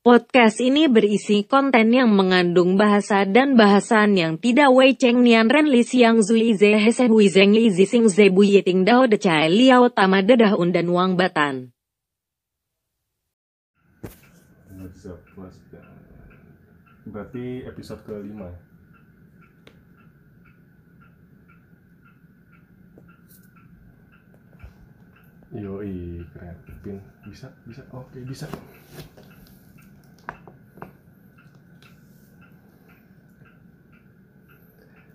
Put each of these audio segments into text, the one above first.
Podcast ini berisi konten yang mengandung bahasa dan bahasan yang tidak wei cheng nian ren li siang zui ze hese hui zeng li zi sing ze bu yiting dao de chai liao tama dedah un dan wang batan. Berarti episode kelima ya? Yoi, keren. Bisa, bisa, oke bisa.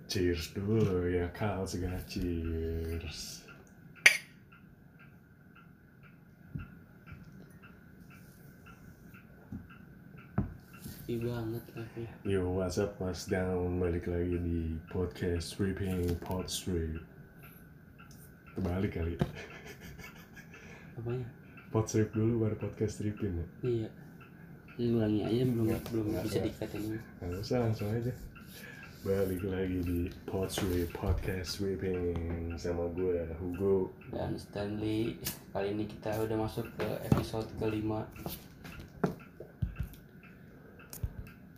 Cheers dulu ya, Kal segala cheers. Sepi banget tapi Yo, what's up, what's down? Balik lagi di podcast Stripping Pod Strip. Terbalik kali. apanya? Pod Strip dulu baru podcast Stripping ya. Iya. Ulangi aja belum belum bisa dikatain. Nggak usah, langsung aja. Balik lagi di Strip Podcast Stripping sama gue Hugo. Dan Stanley kali ini kita udah masuk ke episode kelima.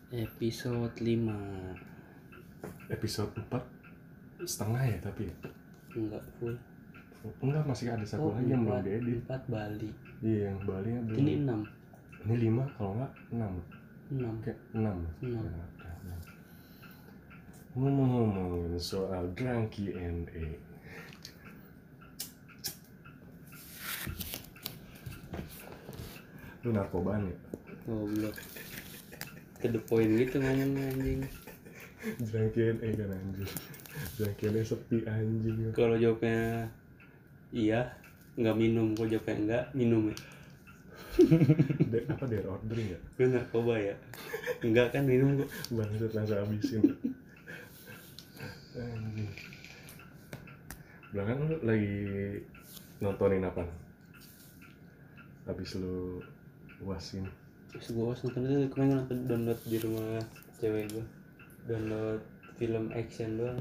Episode 5 Episode 4 setengah ya tapi ya? Enggak full Enggak, masih ada satu Oh, lagi yang belum empat- diedit. empat Bali Iya, yang Bali yang belum. Ini 6 Ini 5 kalau enggak 6. 6 Oke, 6. Enam. Ngomong-ngomongin soal drunk Q&A. Lu narkobaan ya? Goblok Ke the point gitu ngomongnya anjing Drunk Q&A kan anjing. Drunk Q&A sepi anjing. Kalau jawabnya Iya Nggak minum Kalau jawabnya enggak Minum ya De- apa dare ordering ya? Gue narkoba ya Enggak kan minum gua Bangsat langsung habisin. Anjing. Belakang lu lagi nontonin apa? Habis lu uas ini. Terus gue was nonton itu kemarin gua nonton download di rumah cewek gue Download film action doang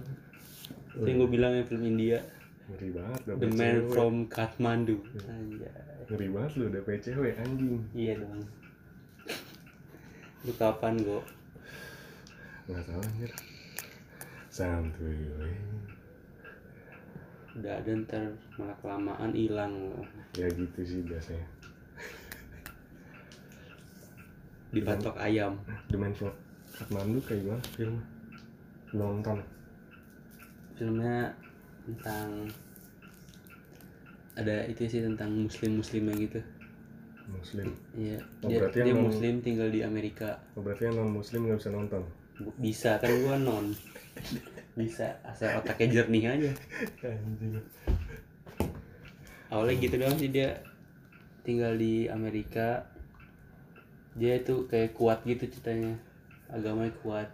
Itu yang gue bilang yang film India Ngeri banget The Man cewek. from Kathmandu Anjay Ngeri banget lu dapet cewek anjing. Iya dong Lu kapan gue? Nggak tahu anjir. Santuy. Udah ada ntar malah kelamaan hilang loh. Ya gitu sih biasanya. Dipatok ayam The Man from Kathmandu kayak gimana film? Nonton. Filmnya tentang ada itu sih tentang muslim-muslimnya gitu Muslim. Iya, Oh, dia, berarti dia yang non- muslim tinggal di Amerika. Oh, berarti yang non muslim nggak bisa nonton. Bisa kan gua non. Bisa asal otaknya jernih aja. Awalnya gitu doang sih dia tinggal di Amerika. Dia itu kayak kuat gitu ceritanya. Agamanya kuat.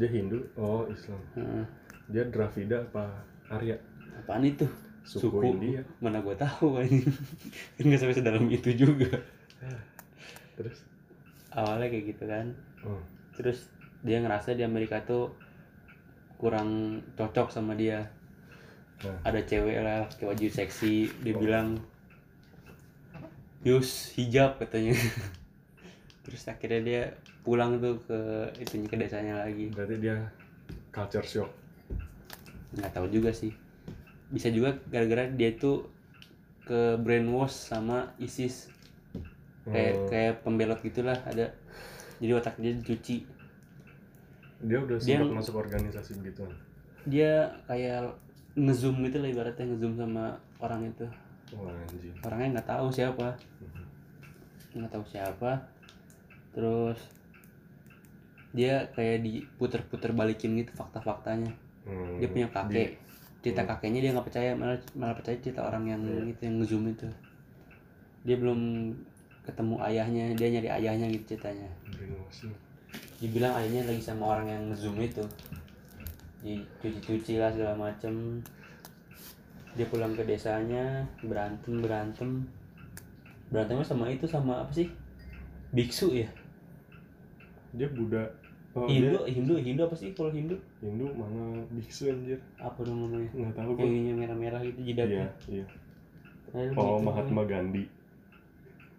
Dia Hindu, oh Islam. Heeh. Dia Dravida apa Arya? apaan itu? Suku, India. Mana gua tahu kan. kan nggak sampai sedalam itu juga. Terus? Awalnya kayak gitu kan. Oh, Terus dia ngerasa di Amerika tuh kurang cocok sama dia. Nah. ada cewek lah pakai baju seksi dia bilang Yus hijab katanya. Terus akhirnya dia pulang tuh ke itunya ke desanya lagi. Berarti dia culture shock. nggak tahu juga sih. Bisa juga gara-gara dia tuh ke brainwash sama ISIS. Kayak Oh, kayak pembelot gitulah ada. Jadi otak dia dicuci dia udah dia- sempat masuk organisasi gitu. dia kayak ngezoom gitu lah ibaratnya ngezoom sama orang itu anjing. orangnya nggak tahu siapa nggak tahu siapa terus dia kayak diputer-puter balikin gitu fakta-faktanya Hmm, dia punya kakek cerita Hmm. kakeknya dia nggak percaya malah malah percaya cerita orang yang Iya. itu yang ngezoom itu dia belum ketemu ayahnya dia nyari ayahnya gitu ceritanya Di. Dibilang ayahnya lagi sama orang yang ngezoom itu dicuci-cuci lah segala macem dia pulang ke desanya berantem berantem berantemnya sama itu sama apa sih biksu ya Dia Buddha. Oh, Hindu dia Hindu Hindu apa sih kalau Hindu Hindu mana biksu anjir. apa dong namanya Nggak tahu yang gua. ininya merah-merah gitu Iya, jidatnya iya. Nah, Oh, gitu. Mahatma Gandhi.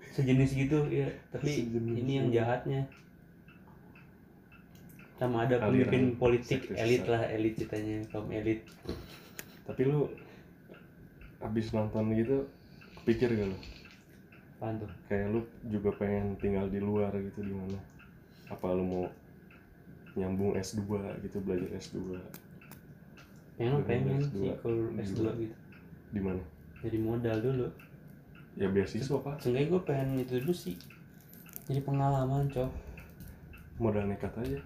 sejenis gitu ya tapi Sejenis ini yang gitu. jahatnya sama ada Aliran pemimpin politik elit lah elit ceritanya kaum elit. Tapi lu abis nonton gitu kepikir gak lu? Apaan tuh? Kayak lu juga pengen tinggal di luar gitu di mana? Apa lu mau nyambung S2 gitu belajar S2 emang Pengen pengen S2. sih kalau Di S2 luar. gitu. Di mana? Jadi modal dulu. Ya beasiswa pak. Seenggaknya gue pengen itu dulu sih. Jadi pengalaman cok. Modal nekat aja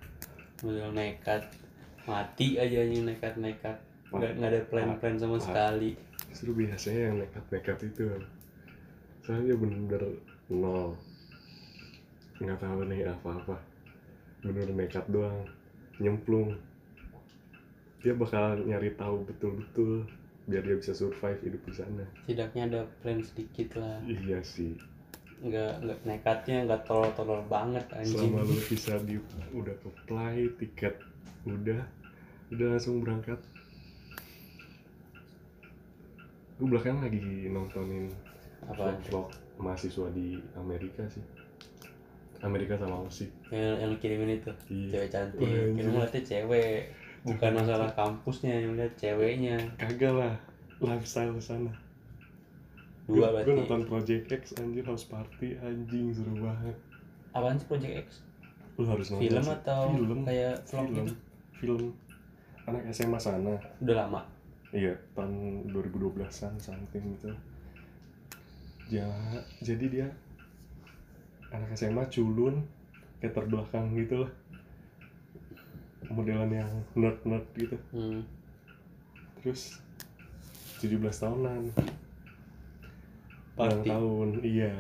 modal nekat. Mati aja yang nekat-nekat. Nggak nggak ada plan-plan sama Wah. sekali. Justru biasanya yang nekat-nekat itu soalnya dia bener-bener nol. Nggak tahu nih apa-apa. Bener nekat doang. Nyemplung. Dia bakal nyari tahu betul-betul biar dia bisa survive hidup di sana. Setidaknya ada plan sedikit lah. Iya sih nggak nggak nekatnya nggak tolol-tolol banget anjing. Selama lu bisa di udah apply tiket udah udah langsung berangkat. Gue belakangan lagi nontonin apa vlog mahasiswa di Amerika sih. Amerika sama Aussie. Yang, yang kirimin itu? Iya. cewek cantik. Anjir. yang ngeliatnya cewek. Bukan masalah kampusnya yang lihat ceweknya. Kagak lah lifestyle sana dua gue berarti nonton Project X anjir house party anjing seru banget apaan sih Project X lu harus nonton film atau film kayak vlog film gitu film anak SMA sana udah lama Iya, tahun 2012-an something gitu. Ya, jadi dia anak SMA culun kayak terbelakang gitu lah. Modelan yang nerd-nerd gitu. hmm. Terus 17 tahunan. Party. Ulang tahun, iya.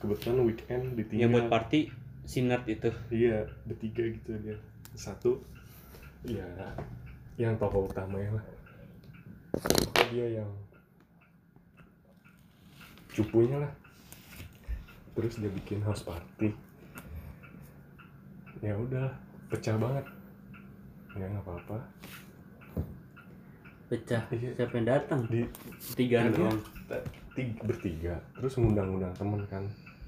Kebetulan weekend yang ditinggal. buat party si nerd itu Iya, bertiga gitu dia. Satu, ya yang tokoh utamanya lah. Pokoknya dia yang cupunya lah. Terus dia bikin house party. Ya udah, pecah banget. Ya nggak apa-apa. pecah Iya. siapa yang datang Di tiga doang t- tiga, bertiga, terus ngundang-undang temen kan.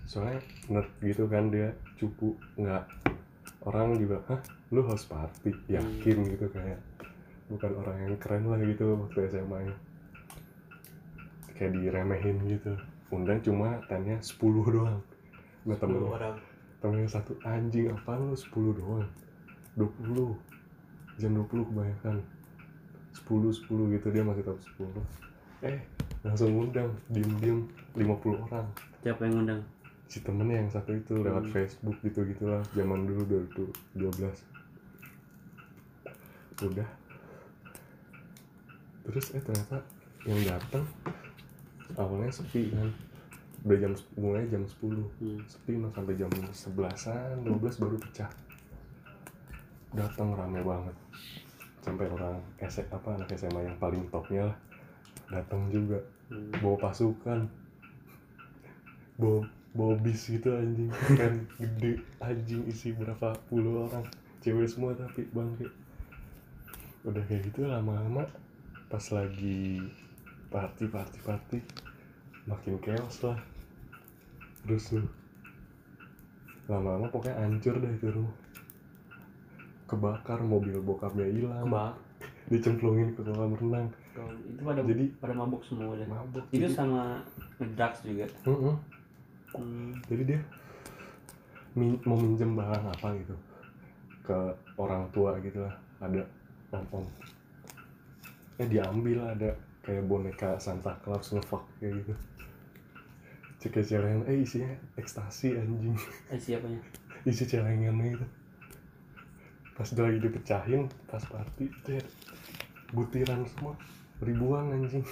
Soalnya nerd gitu kan dia cupu. Nggak orang juga hah lu house party? Yakin gitu kayak bukan orang yang keren lah gitu waktu SMA nya. Kayak diremehin gitu. Undang cuma tanya 10 doang. Nah temen orang. temen yang satu anjing apa lu 10 doang? 20 jam 20 kebanyakan. 10 10 gitu dia masih tahu 10 eh langsung undang diem-diem 50 orang. Siapa yang ngundang? Si temennya yang satu itu lewat Hmm. Facebook gitu gitulah zaman dulu 2012 udah. Terus eh ternyata yang datang awalnya sepi kan. Udah jam mulai jam 10 hmm. sepi no sampai jam 11an 12 baru pecah. Datang rame banget. Sampai orang S apa anak SMA yang paling topnya lah datang juga. Hmm. bawa pasukan. Bawa bawa bis gitu anjing. Kan gede anjing isi berapa puluh orang. Cewek semua tapi bangke. Udah kayak gitu lama-lama pas lagi party party party makin chaos lah. Terus lu lama-lama pokoknya hancur dah itu rumah. Kebakar mobil bokapnya hilang. Dicemplungin ke kolam renang itu pada Jadi- pada mabuk semua deh. Mabuk. Itu jadi, sama ngedrugs juga. Mm-mm. hmm. jadi dia min- mau minjem barang apa gitu. Ke orang tua gitu lah. Ada om eh diambil ada kayak boneka Santa Claus ngefuck kayak gitu. Cek celengan. Eh isinya ekstasi anjing. Eh siapanya? Isi celengannya gitu pas udah lagi dipecahin pas party cet butiran semua ribuan anjing.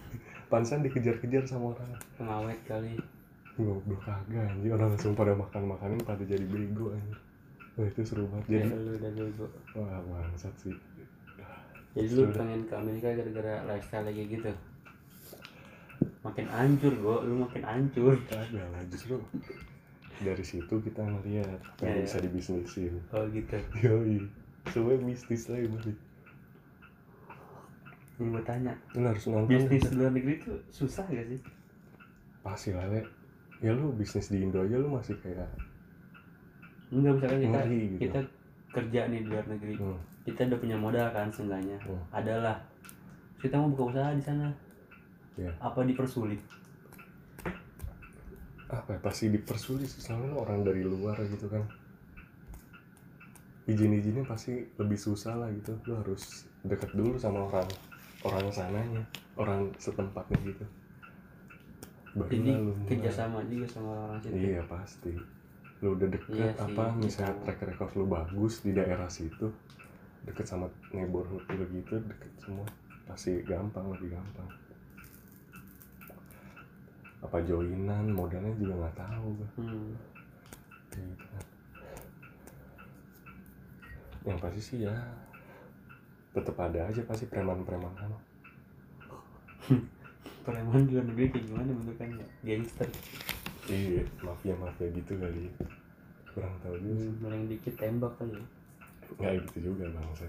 Pansan dikejar-kejar sama orang. Pengawet kali. Goblok kagak anjing. Orang langsung pada makan makanin pada jadi bego anjing. Wah itu seru banget. Jadi jadi lu udah bego wah bangsat sih. Jadi lu pengen ke Amerika gara-gara lifestyle kayak gitu? Makin hancur gua lu makin hancur. Kagak lah justru dari situ kita ngeliat apa yang Ya, ya. bisa dibisnisin. Oh gitu. Yoi. Semua bisnis lagi balik ini gua tanya lu harus nonton bisnis deh. luar negeri tuh susah gak sih? Pasti lah Le. ya lu bisnis di Indo aja lu masih kayak enggak misalkan kita ngeri gitu. kita kerja nih di luar negeri Hmm, kita udah punya modal kan seenggaknya. Hmm. adalah kita mau buka usaha di sana. Iya. apa dipersulit apa ya, pasti dipersulit sih, soalnya orang dari luar gitu kan. Izin-izinnya pasti lebih susah lah gitu. Lu harus deket dulu sama orang orang sananya orang setempatnya gitu baru jadi lu mulai. kerjasama juga sama orang situ iya pasti lu udah deket Iya sih, apa misalnya kerjasama. track record lu bagus di daerah situ deket sama neighborhood lu gitu deket semua pasti gampang lebih gampang apa joinan modalnya juga nggak tahu hmm. Gitu yang pasti sih ya tetap ada aja pasti preman-preman. Kan preman di luar negeri kayak gimana bentukannya? Gangster. Iya mafia mafia gitu kali kurang tahu juga hmm, dikit tembak kali ya. Nggak gitu juga bangsa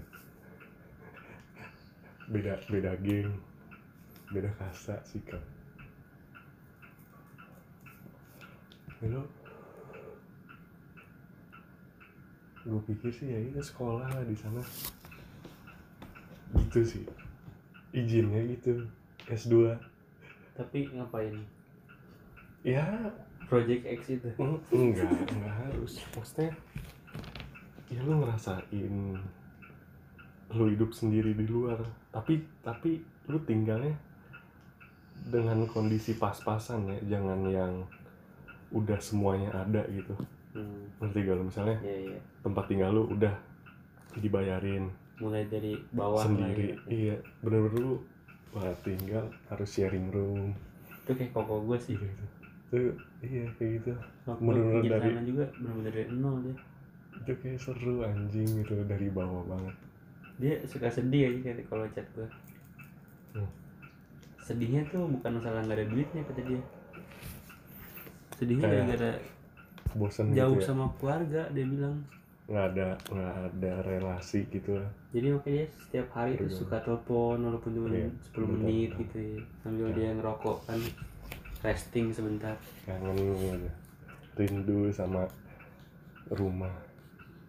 beda beda geng. Beda kasta sikap. Lo gue pikir sih ya itu sekolah lah di sana gitu sih. Izinnya gitu S2 tapi ngapain? Ya. Project X itu. Eng- enggak enggak harus. Maksudnya ya lu ngerasain lu hidup sendiri di luar. Tapi tapi lu tinggalnya dengan kondisi pas-pasan ya jangan yang udah semuanya ada gitu. Hmm. ngerti gak lu? Misalnya ya ya tempat tinggal lu udah dibayarin mulai dari bawah sendiri lah ya. iya. Bener-bener lu wah tinggal harus sharing room. Itu kayak koko gue sih. Gitu tuh iya kayak gitu. Bener-bener dari- juga bener-bener dari nol dia. Itu kayak seru anjing gitu. Dari bawah banget. Dia suka sedih aja kayak kalau chat gue Hmm. sedihnya tuh bukan masalah nggak ada duitnya kata dia. Sedihnya gara-gara bosen jauh gitu ya? sama keluarga dia bilang nggak ada nggak ada relasi gitu lah. Jadi makanya dia setiap hari tuh Betul. suka telepon walaupun cuma Iya, 10 betul, menit betul. gitu ya. Sambil Ya. dia ngerokok kan resting sebentar. Kangen gitu rindu sama rumah.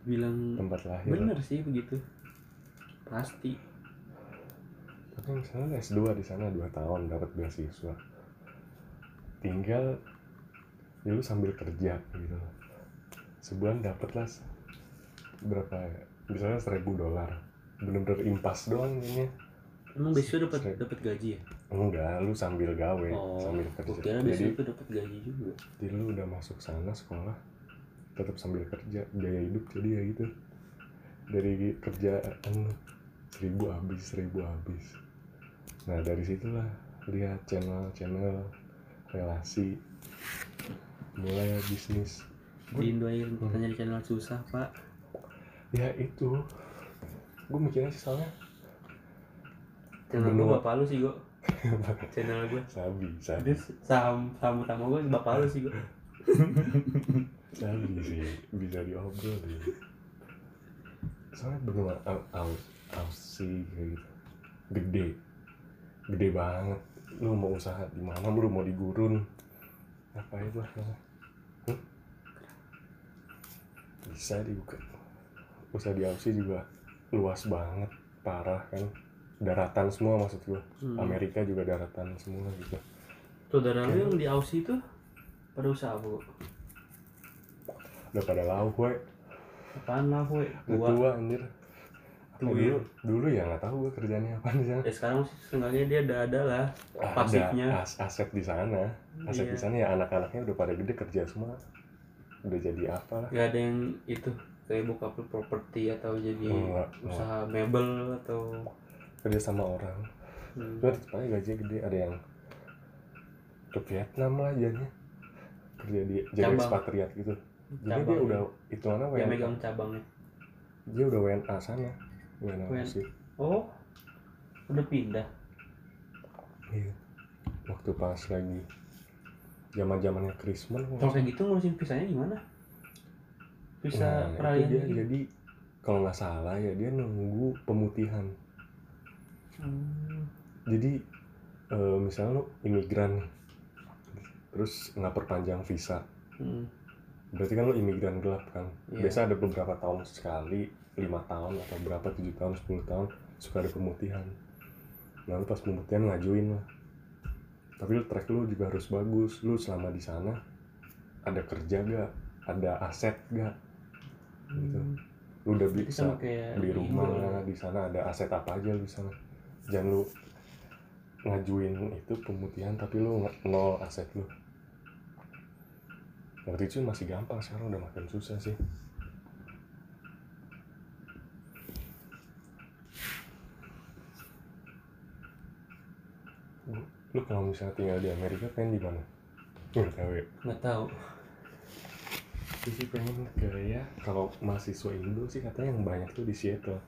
Bilang tempat lahir. Bener sih begitu. Pasti. Tapi misalnya S2 di sana 2 tahun dapat beasiswa. Tinggal ya lu sambil kerja gitu. Sebulan dapat lah berapa ya? Misalnya seribu dolar. Bener-bener impas doang kayaknya emang besok dapat dapat gaji ya? Enggak lu sambil gawe oh sambil kerja. kira jadi besok itu dapat gaji juga. Jadi lu udah masuk sana sekolah tetap sambil kerja biaya hidup jadi ya gitu. Dari kerjaan seribu habis seribu habis. Nah dari situlah lihat channel channel relasi mulai bisnis. Di Indo aja Hmm. nyari channel susah pak ya itu. Gue mikirnya sih soalnya channel gue bapak lu sih gue channel gue sabi sabi. Saham saham utama gue bapak lu sih gue sabi sih bisa diobrol sih. Soalnya benua Au- Au- Aussie kayak gitu. Gede. Gede banget. Lu mau usaha di mana lu mau di gurun apa namanya. Hmm? bisa dibuka usaha di Aussie juga luas banget parah kan. Daratan semua maksud gua. Hmm. Amerika juga daratan semua gitu. Saudara lu yang di Aussie tuh pada usaha kok udah pada lauk we. Apaan lah gue tua tua anjir. Eh, dulu dulu ya nggak tahu gua kerjanya apa di sana. Ya sekarang sih seenggaknya dia ada ada lah ada pasifnya. as- aset di sana. Aset Iya. di sana ya anak-anaknya udah pada gede kerja semua. Udah jadi apa lah. Nggak ada yang itu kayak buka properti atau jadi Enggak, enggak. usaha mebel atau kerja sama orang. Hmm, cuma tetep aja gajinya gede ada yang ke Vietnam lah jadinya. Kerja di jadi Cabang. ekspatriat gitu. Jadi cabang. dia udah itu mana yang WNA megang cabangnya. Dia udah WNA sana. WNA WNA. sih oh udah pindah? Iya. Waktu pas lagi zaman zamannya Christmas kalau kayak gitu ngurusin visanya gimana bisa nah, peralihan dia. gitu jadi kalau nggak salah ya dia nunggu pemutihan. Hmm, jadi eh, misalnya lu imigran terus nggak perpanjang visa. Hmm. berarti kan lo imigran gelap kan? Iya. biasa ada beberapa tahun sekali lima tahun atau berapa tujuh tahun 10 tahun suka ada pemutihan. Nah lu pas pemutihan ngajuin lah. Tapi lu track lu juga harus bagus. Lu selama di sana ada kerja gak ada aset gak gitu lu udah bisa sama kayak beli di rumah Indo. di sana ada aset apa aja lu di sana jangan lu ngajuin itu pemutihan tapi lu nol aset lu waktu itu masih gampang sekarang udah makin susah sih Lu- lu kalau misalnya tinggal di Amerika pengen di mana? Nggak tahu ya. nggak tahu Gue sih pengen kayak kalau mahasiswa Indo sih katanya yang banyak tuh di Seattle.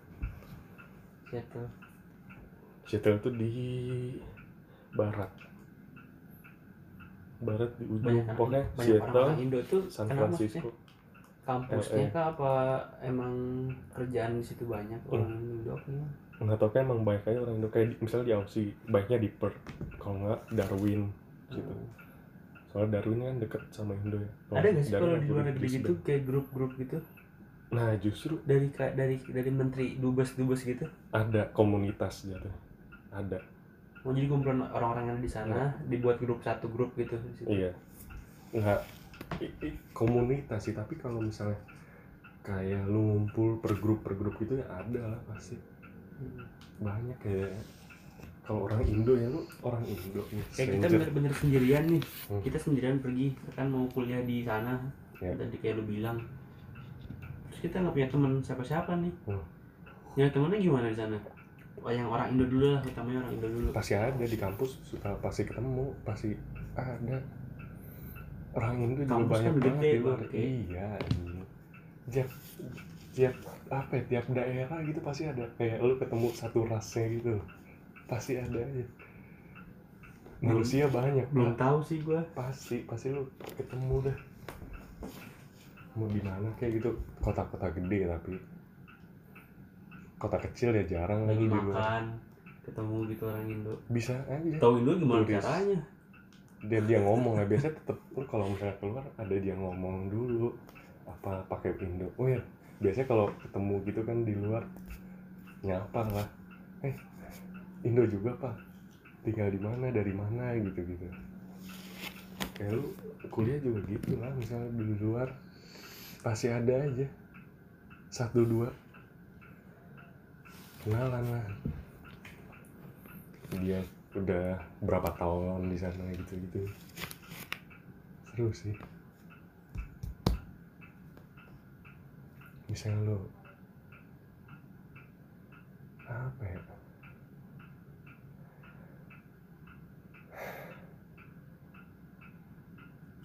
Seattle Seattle tuh di barat. Barat di ujung banyak pokoknya banyak Seattle, orang-orang Indo tuh San Francisco. kampusnya LA. kah apa emang kerjaan di situ banyak Hmm. orang Indo apa? Nggak tau kan emang banyak aja orang Indo kayak misalnya di Aussie, baiknya di Perth. Kalau nggak Darwin gitu. Soalnya Darwin kan deket sama Indo ya. Kalau ada nggak sih kalau di aku luar di negeri gitu Brisbane. kayak grup-grup gitu Nah justru dari dari dari menteri dubes dubes gitu ada komunitas gitu. Ada. mau jadi kumpulan orang-orang yang di sana dibuat grup satu grup gitu di. Iya. Nggak i- i- komunitas sih, tapi kalau misalnya kayak lu ngumpul per grup per grup gitu ya ada lah pasti. Hmm. Banyak kayak kalau orang Indo ya lu orang Indo nih. kayak kita bener-bener sendirian nih Hmm. kita sendirian pergi kan mau kuliah di sana Ya. tadi kayak lu bilang terus kita nggak punya teman siapa-siapa nih Hmm. yang temennya gimana di sana Oh, yang orang Indo dulu lah utamanya orang Indo dulu Pasti ada di kampus suka pasti ketemu, pasti ada. Orang Indo juga Kampus banyak kan banget di luar. Bang. Iya, anjing. tiap tiap apa ya, tiap daerah gitu pasti ada kayak lu ketemu satu rasnya gitu pasti ada aja manusia banyak belum tahu sih gua. Pasti pasti lu ketemu dah. Mau di mana kayak gitu. Kota-kota gede tapi. Kota kecil ya jarang lagi makan ketemu gitu orang Indo. Bisa aja. Tahu Indo gimana Turis. caranya? Dia dia ngomong ya. Biasanya tetep lu kalau misalnya keluar ada dia ngomong dulu. Apa pakai Indo? Oh ya biasanya kalau ketemu gitu kan di luar nyapa lah. Eh Indo juga pak. Tinggal di mana dari mana gitu gitu kayak lu kuliah juga gitu lah misalnya di luar pasti ada aja. Satu dua. Kenalan lah. Dia udah berapa tahun di sana gitu gitu seru sih. Misalnya lo apa ya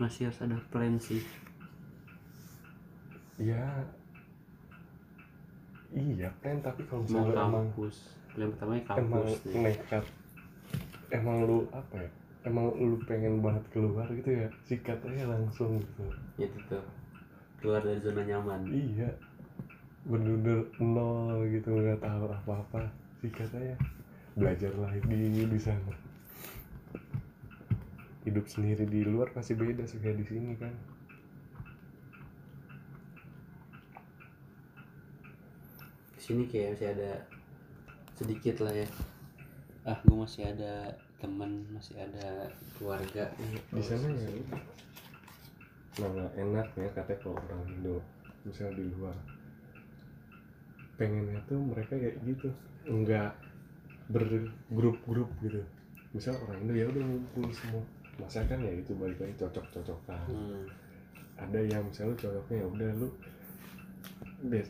masih harus ada plan sih. Ya iya plan tapi kalau mau misalnya emang kampus. Plan pertamanya emang kampus nih nekat. Emang lu apa ya emang lu pengen banget keluar gitu ya sikat aja langsung gitu. Itu tuh keluar dari zona nyaman. Iya. Bener-bener nol gitu nggak tahu apa-apa. Sikat aja. Belajar lagi di sana hidup sendiri di luar pasti beda sih kayak di sini kan. Di sini kayak masih ada sedikit lah ya. Ah gue masih ada teman masih ada keluarga. Di sana ya nah nggak enak ya katanya kalau orang Indo misalnya di luar. Pengennya tuh mereka kayak gitu nggak bergrup-grup gitu. Misal orang Indo ya udah ngumpul semua masa kan ya itu balik lagi cocok-cocokan. Hmm. ada yang misalnya cocoknya ya udah lu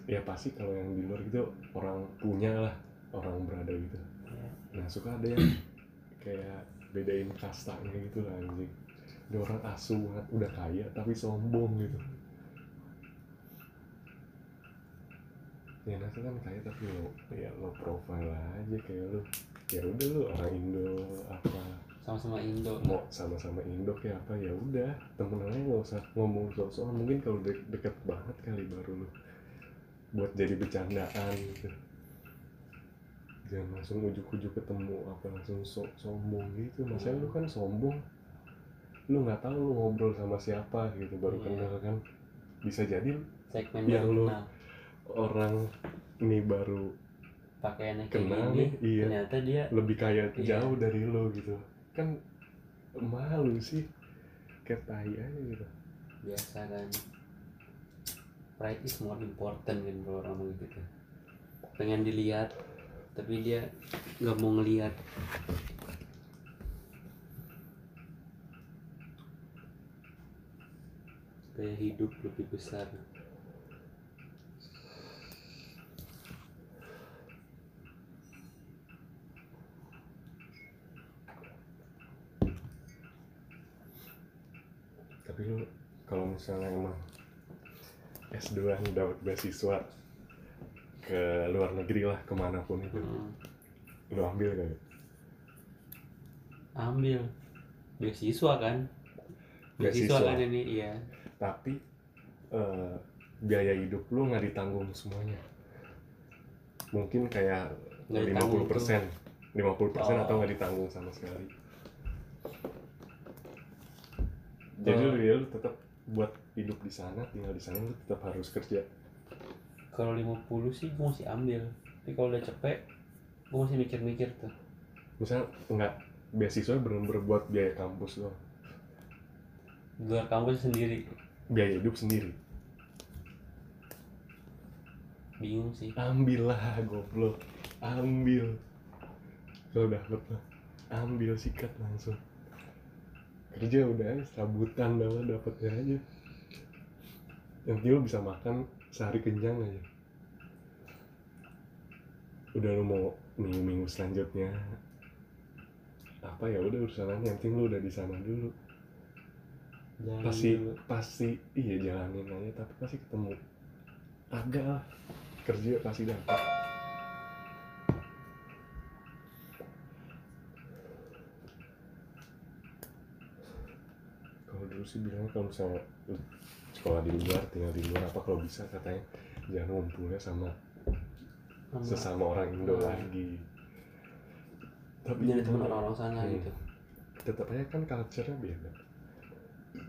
ya pasti kalau yang di luar gitu orang punya lah orang berada gitu. Ya. nah suka ada yang kayak bedain kastanya gitu lah anjing. Ada orang asu banget udah kaya tapi sombong gitu. Ya nasi kan kaya tapi lo ya lo profile aja kayak lo ya udah lo orang Indo apa sama-sama Indo. Mau sama-sama Indo kayak apa? Ya udah temen aja nggak usah ngomong soal mungkin kalau de- deket banget kali baru lu buat jadi bercandaan gitu. Jangan langsung ujuk-ujuk ketemu apa langsung so sombong gitu. Masa lu kan sombong? Lu nggak tahu lu ngobrol sama siapa gitu baru Iya. kenal kan. Bisa jadi segmen Yang lu- kenal. orang ini baru pakaiannya Kenal nih, iya. ternyata dia lebih kaya Iya. jauh dari lo gitu kan malu sih. Kayak aja gitu. Biasa kan pride is more important kan kalau orang ngomong gitu. Pengen dilihat tapi dia nggak mau ngelihat. Supaya hidup lebih besar tapi lu kalau misalnya emang S2 nih dapat beasiswa ke luar negeri lah ke mana pun itu Hmm, lu ambil gak ambil. Beasiswa kan? Beasiswa Beasiswa. kan ini iya. Tapi eh, biaya hidup lu nggak ditanggung semuanya. Mungkin kayak 50 ditanggung persen. 50 persen Oh. atau nggak ditanggung sama sekali jadi lu ya lu tetap buat hidup di sana tinggal di sana lu tetap harus kerja. Kalau 50 sih gue masih ambil. Tapi kalau udah cepet gue masih mikir-mikir tuh. Misalnya nggak beasiswa bener-bener buat biaya kampus lo luar kampus sendiri. Biaya hidup sendiri. Bingung sih. Ambillah goblok. Ambil. Kalau dapet lah ambil sikat langsung kerja udah serabutan dapat dapetnya aja. Yang penting lu bisa makan sehari kenyang aja. Udah lu mau minggu minggu selanjutnya apa ya udah urusan yang penting lu udah di sana dulu. Jangan pasti dulu. pasti iya jalanin aja tapi pasti ketemu. Agak kerja pasti dapat dulu sih bilang kalau misalnya sekolah di luar tinggal di luar apa kalau bisa katanya jangan ngumpulnya sama Sama- sesama orang Indo Hmm. lagi tapi jadi teman orang-orang sana Hmm. gitu tetap aja kan culture-nya beda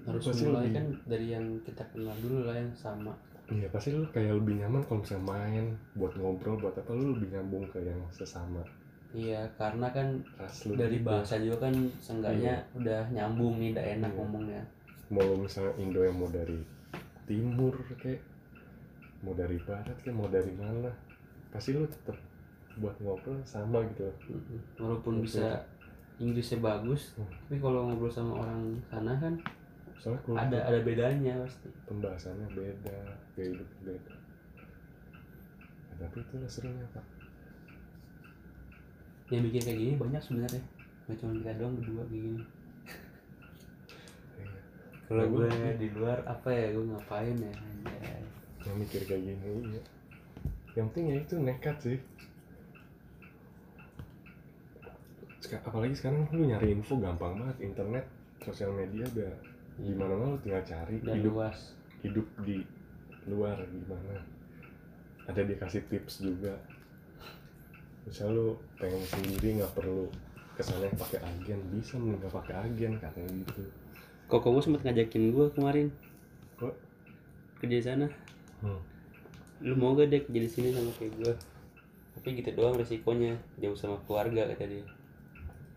harus Pasti mulai lebih- kan dari yang kita kenal dulu lah yang sama Iya pasti lu kayak lebih nyaman kalau misalnya main buat ngobrol buat apa lu lebih nyambung ke yang sesama iya karena kan ras dari gitu. bahasa juga kan seenggaknya udah nyambung nih udah enak Iya. ngomongnya mau lu misalnya Indo yang mau dari timur kayak mau dari barat kayak mau dari mana pasti lu tetap buat ngobrol sama gitu walaupun Oke. bisa Inggrisnya bagus Hmm. tapi kalau ngobrol sama orang sana kan soalnya kalau ada ada bedanya pasti pembahasannya beda gaya hidup beda Ya, tapi itulah serunya pak yang bikin kayak gini banyak sebenarnya nggak cuma kita doang berdua kayak gini. Kalau Ya, gue gua- di luar apa ya? Gue ngapain ya? Anjay yang mikir kayak gini iya. Yang penting ya itu nekat sih. Apalagi sekarang lu nyari info gampang banget internet sosial media udah gimana mana lu tinggal cari dan hidup luas. hidup di luar gimana. Ada dikasih tips juga. Misal lu pengen sendiri nggak perlu kesannya pakai agen bisa nggak pakai agen katanya gitu kok kamu sempat ngajakin gue kemarin. Kok? kerja di sana. Hmm. lu mau gak deh kerja di sini sama kayak gue tapi gitu doang resikonya jauh sama keluarga kata dia.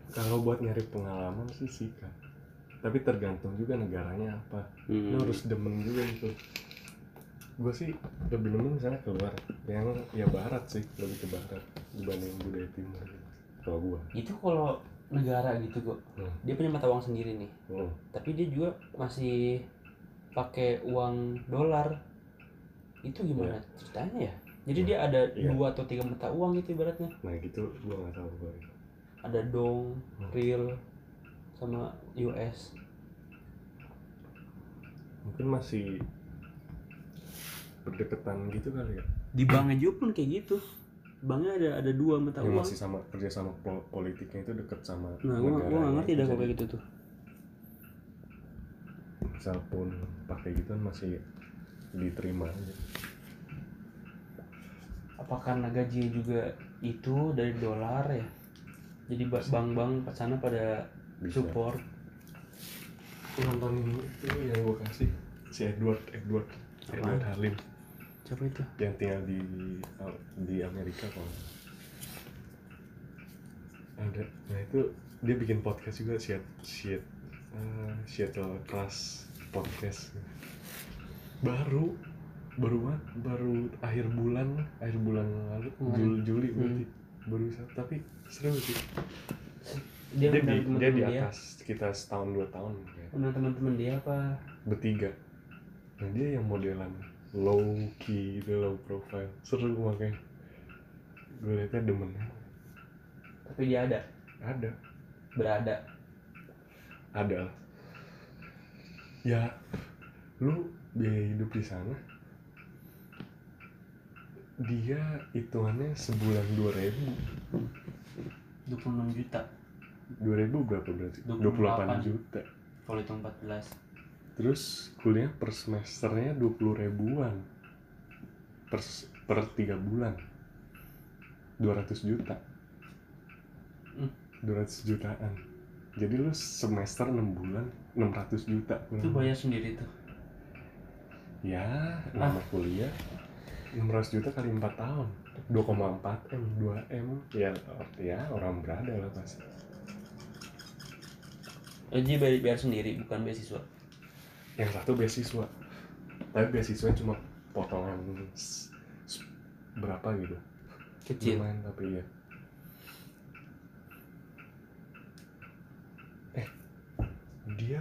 Kalau buat nyari pengalaman sih sikat tapi tergantung juga negaranya apa. Hmm. lu harus demen juga gitu. Gue sih lebih demen misalnya keluar yang ya barat sih lebih ke barat dibanding budaya timur. Gitu kalau gue itu kalau negara gitu kok. Hmm. dia punya mata uang sendiri nih. Hmm. tapi dia juga masih pakai uang dolar. Itu gimana ceritanya ya? Jadi dia ada Iya. dua atau tiga mata uang gitu ibaratnya. Nah gitu gue nggak tahu gue ada dong Hmm. real sama US mungkin masih berdekatan gitu kali ya? Di banknya juga pun kayak gitu banknya ada ada dua mata yang uang. masih sama kerja sama pol- politiknya itu deket sama nah gua gua nggak ngerti dah kalau Jadi, kayak gitu. tuh. Misal pun pakai gitu kan masih diterima aja. Apa karena gaji juga itu dari dolar ya? Jadi ba- bank-bank sana pada bisa. support. Nonton itu yang gue kasih si Edward Edward. Edward? Halim siapa itu? Yang tinggal di di Amerika kalau ada. Nah itu dia bikin podcast juga shit shit uh, Seattle Class podcast. Baru baru banget baru akhir bulan akhir bulan lalu. Juli Juli Hmm. berarti baru bisa. Tapi seru sih. Dia, dia, di, dia di dia? atas kita setahun dua tahun kayak. undang teman-teman dia apa? Bertiga. Nah dia yang modelan low key gitu, low profile. Seru makanya. Gue liatnya demen. Tapi dia ada? Ada. Berada? Ada. Ya lu biaya hidup di sana? Dia hitungannya sebulan dua ribu. 26 juta. Dua ribu berapa berarti? 28 28 juta. Kalau itu 14 terus kuliah per semesternya dua puluh ribuan. Per per tiga bulan. 200 juta. Hmm. 200 jutaan. Jadi lu semester 6 bulan 600 juta. Itu kurang bayar sendiri tuh? Ya Ah. nama kuliah. 600 juta kali 4 tahun. 2,4 m 2 m ya ya orang berada lah pasti. Jadi bayar, bayar sendiri bukan beasiswa yang satu beasiswa. Tapi beasiswa cuma potongan berapa gitu. Kecil. Lumayan tapi ya eh dia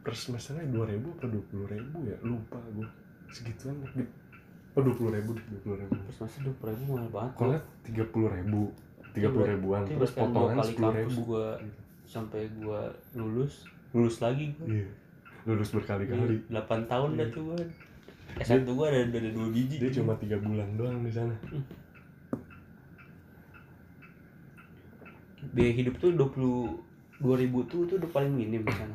per semesternya dua ribu apa dua puluh ribu ya? Lupa gue segituan deh oh dua puluh ribu dua puluh ribu. Terus masih dua ribu mahal banget. Kalau tiga puluh ribu tiga puluh ribuan Itu terus potongan sepuluh ribu. gua sampai gua lulus lulus lagi gua. Iya lulus berkali-kali. 8 tahun dah Iya. tuh gua S1 gua ada, ada dua biji. dia cuma tiga bulan doang di sana. Biaya hidup tuh 20 ribu tuh tuh udah paling minim di sana.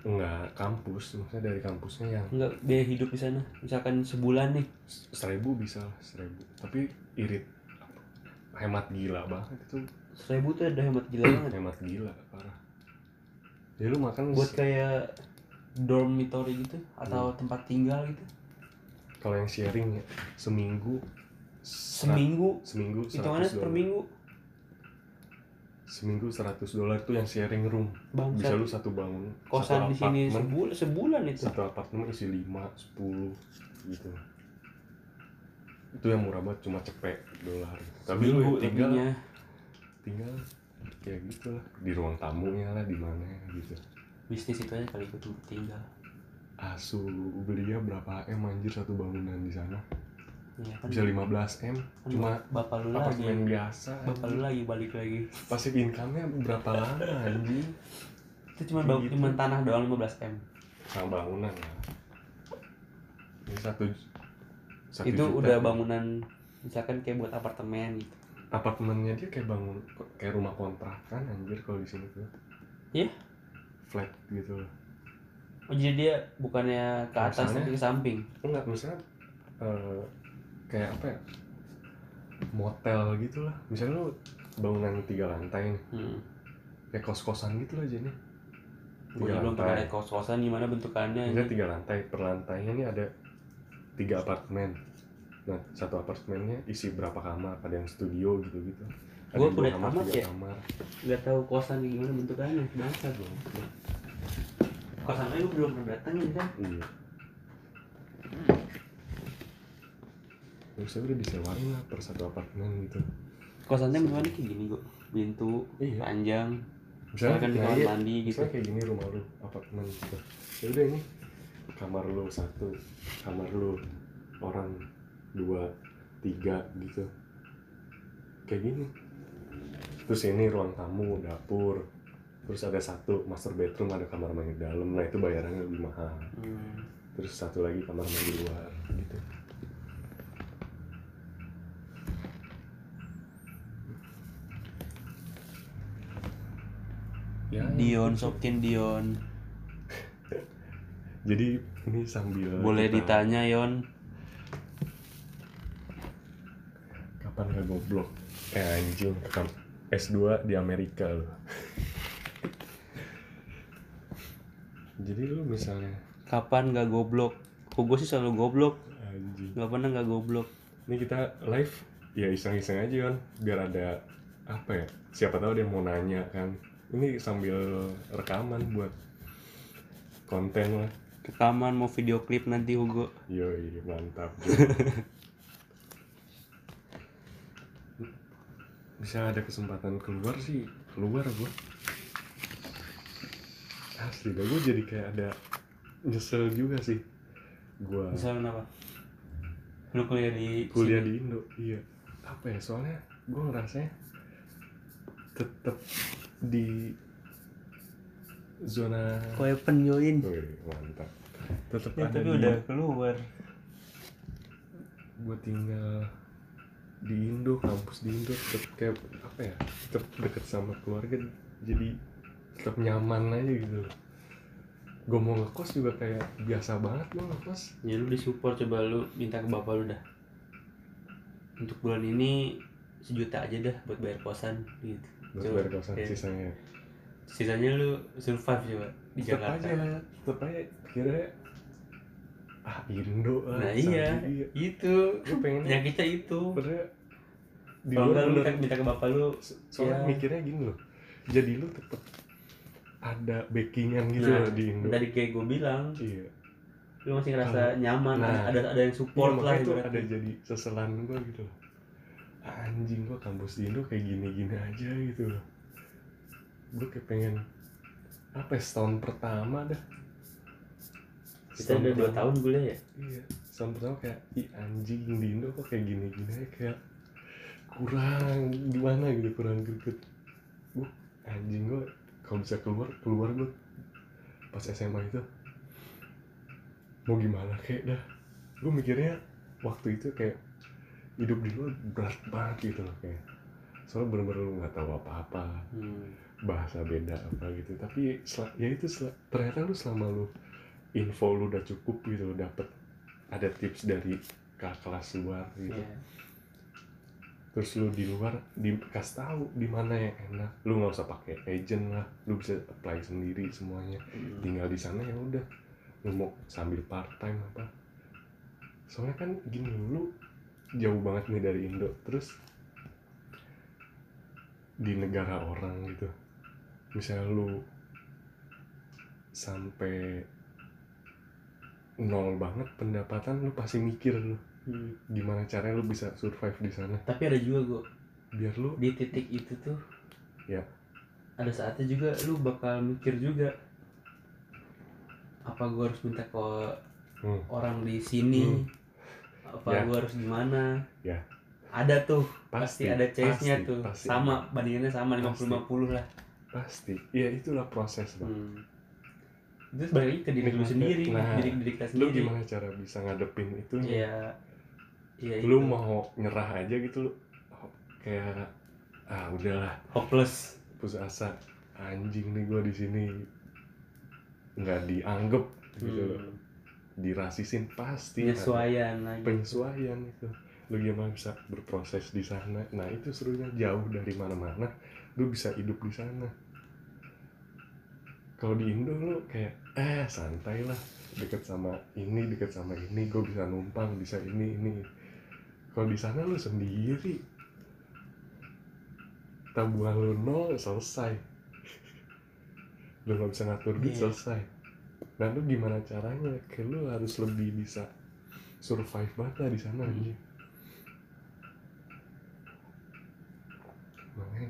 Enggak kampus. Maksudnya dari kampusnya yang enggak biaya hidup di sana. Misalkan sebulan nih. Seribu bisa lah seribu. Tapi irit. Hemat gila banget itu. Seribu tuh ada hemat gila banget. Hemat gila parah. Ya lu makan buat kayak dormitory gitu atau tempat tinggal gitu? Kalau yang sharing ya seminggu seminggu? seminggu hitungannya 100 per minggu? Seminggu 100 dolar itu yang sharing room. Bisa bangsa lu satu bangun kosan satu di sini sebulan sebulan itu? Satu apartemen isi 5, 10 gitu. Itu yang murah banget cuma cepet dolar. Tapi lu Seminggu tinggal tinggal ya gitu lah. Di ruang tamunya lah di mana gitu bisnis itu aja kali ikut tinggal. Asu belinya berapa m anjir satu bangunan di sana. Iya kan bisa 15 m kan cuma bapak lu lagi. apartemen biasa bapak lu lagi balik lagi. Pasif income-nya berapa lama anjing? Itu cuma bang, Gitu. cuma tanah doang 15 m. Sama bangunan ya ini satu, satu itu juta. udah bangunan misalkan kayak buat apartemen gitu. Apartemennya dia kayak bangun kayak rumah kontrakan anjir kalau di sini tuh. Iya. Flat gitu. Oh jadi dia bukannya ke atas Misalnya? tapi ke samping? Enggak misalnya eh, kayak apa ya? Motel gitu lah misalnya lu bangunan tiga lantai nih. Hmm. kayak kos kosan gitu lah jadi gue Tiga belum pernah lihat kos-kosan gimana bentukannya misalnya tiga lantai per lantainya nih ada tiga apartemen. Nah satu apartemennya isi berapa kamar? Ada yang studio gitu gitu Gua yang udah tamat ya. kamar nggak tahu kosan gimana bentukannya bangsa gue kosan gue belum pernah datangin kan iya. Terus udah disewain lah per satu apartemen gitu. Kosannya bentukannya kayak gini gue pintu Iya. panjang. Misalnya kan di kamar iya, mandi gitu. misalnya kayak gini rumah lu apartemen gitu. Ya udah ini kamar lu satu kamar lu orang dua tiga gitu. Kayak gini terus ini ruang tamu dapur. Terus ada satu master bedroom ada kamar mandi dalam. Nah itu bayarannya lebih mahal. Hmm. terus satu lagi kamar mandi luar gitu. Ya Dion Sopkin Dion. Jadi ini sambil boleh kita- ditanya Yon? Kapan gak goblok? Eh anjing kapan S2 di Amerika loh jadi lu misalnya kapan nggak goblok? Hugo sih selalu goblok. Anjing. Nggak pernah nggak goblok. Ini kita live ya iseng-iseng aja kan biar ada apa ya siapa tahu dia mau nanya kan. Ini sambil rekaman buat konten lah. Rekaman mau video klip nanti Hugo. Yoi mantap bisa ada kesempatan keluar sih keluar gua. Asli dah gue jadi kayak ada nyesel juga sih. Gua misalnya kenapa? Lu kuliah di kuliah sini? di Indo iya. Apa ya soalnya gue ngerasanya tetap di zona Kue penyoin Wih, mantap. Tetap ya, ada tapi di udah keluar. Gue tinggal di Indo kampus di Indo tetap kayak apa ya tetap deket sama keluarga jadi tetap nyaman aja gitu gue mau ngekos juga kayak biasa banget gue ngekos. Ya lu disupport coba lu minta ke bapak lu dah. Untuk bulan ini sejuta aja dah buat bayar kosan gitu. Buat Coba, bayar kosan kayak- sisanya. sisanya lu survive coba di Jakarta. aja tetap aja kira ah Indo lah nah iya iya. itu. Gue pengennya penyakitnya itu. Sebenarnya di kalau enggak luar lu bener. minta, minta ke bapak lu soalnya ya. mikirnya gini loh jadi lu tetep ada backingan gitu nah, loh di Indo. dari kayak gue bilang iya. lu masih ngerasa nyaman Nah. ada ada yang support Iya, lah itu ada jadi seselan gue gitu loh. Anjing gue kampus di Indo kayak gini-gini aja gitu loh. Gue kayak pengen apa ya, setahun pertama dah kita udah dua tahun kuliah ya? Iya. Setahun pertama kayak ih anjing di Indo kok kayak gini-gini aja kayak kurang gimana gitu kurang greget. Gue anjing gue kalau bisa keluar keluar gue pas SMA itu mau gimana kayak dah. Gue mikirnya waktu itu kayak hidup di luar berat banget gitu loh kayak. Soalnya bener-bener lu nggak tahu apa-apa hmm. bahasa beda apa gitu. Tapi ya itu ternyata lu selama lu info lu udah cukup gitu dapet ada tips dari kakak kelas luar gitu. Iya. terus lu di luar dikasih tahu di mana yang enak. Lu nggak usah pakai agent lah lu bisa apply sendiri semuanya. Hmm. tinggal di sana ya udah lu mau sambil part time apa. Soalnya kan gini lu jauh banget nih dari Indo. Terus di negara orang gitu misalnya lu sampai nol banget pendapatan lu pasti mikir lu Hmm. gimana caranya lu bisa survive di sana tapi ada juga gue biar lu di titik itu tuh Ya. ada saatnya juga lu bakal mikir juga apa gue harus minta ke Hmm. orang di sini Hmm. apa Ya. gue harus gimana Ya. ada tuh pasti, Pasti, ada chase-nya pasti, tuh pasti. sama bandingannya sama 50-50 lah pasti ya itulah proses bang hmm. Itu sebenarnya ke diri lu sendiri nah, diri diri kita lu sendiri. gimana cara bisa ngadepin itu? Iya. Iya lu itu. mau nyerah aja gitu lu. Kayak ah udahlah. Hopeless. putus asa. Anjing nih gua di sini. Nggak dianggap gitu. Loh Hmm. dirasisin pasti. Penyesuaian lagi. penyesuaian itu. Lu gimana bisa berproses di sana? Nah itu serunya jauh dari mana-mana. Lu bisa hidup di sana. Kalau di Indo lu kayak eh santai lah deket sama ini deket sama ini gue bisa numpang bisa ini ini. Kalau di sana lu sendiri. Tabungan lu nol selesai. Lu nggak bisa ngatur duit Iya. selesai. Nah lu gimana caranya? Kayak lu harus lebih bisa survive banget lah di sana Hmm. makanya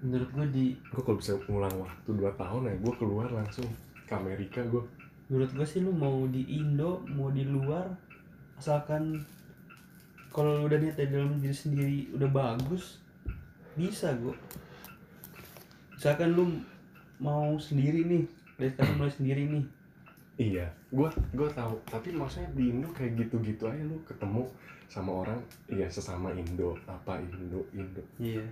Menurut gue di gue kalau bisa ngulang waktu 2 tahun ya gue keluar langsung ke Amerika gue menurut gue sih lu mau di Indo mau di luar asalkan kalau lu udah niat dari dalam diri sendiri udah bagus bisa gue misalkan lu mau sendiri nih dari sekarang mulai sendiri nih. Iya gue gue tahu. Tapi maksudnya di Indo kayak gitu-gitu aja lu ketemu sama orang iya sesama Indo apa Indo Indo. Iya.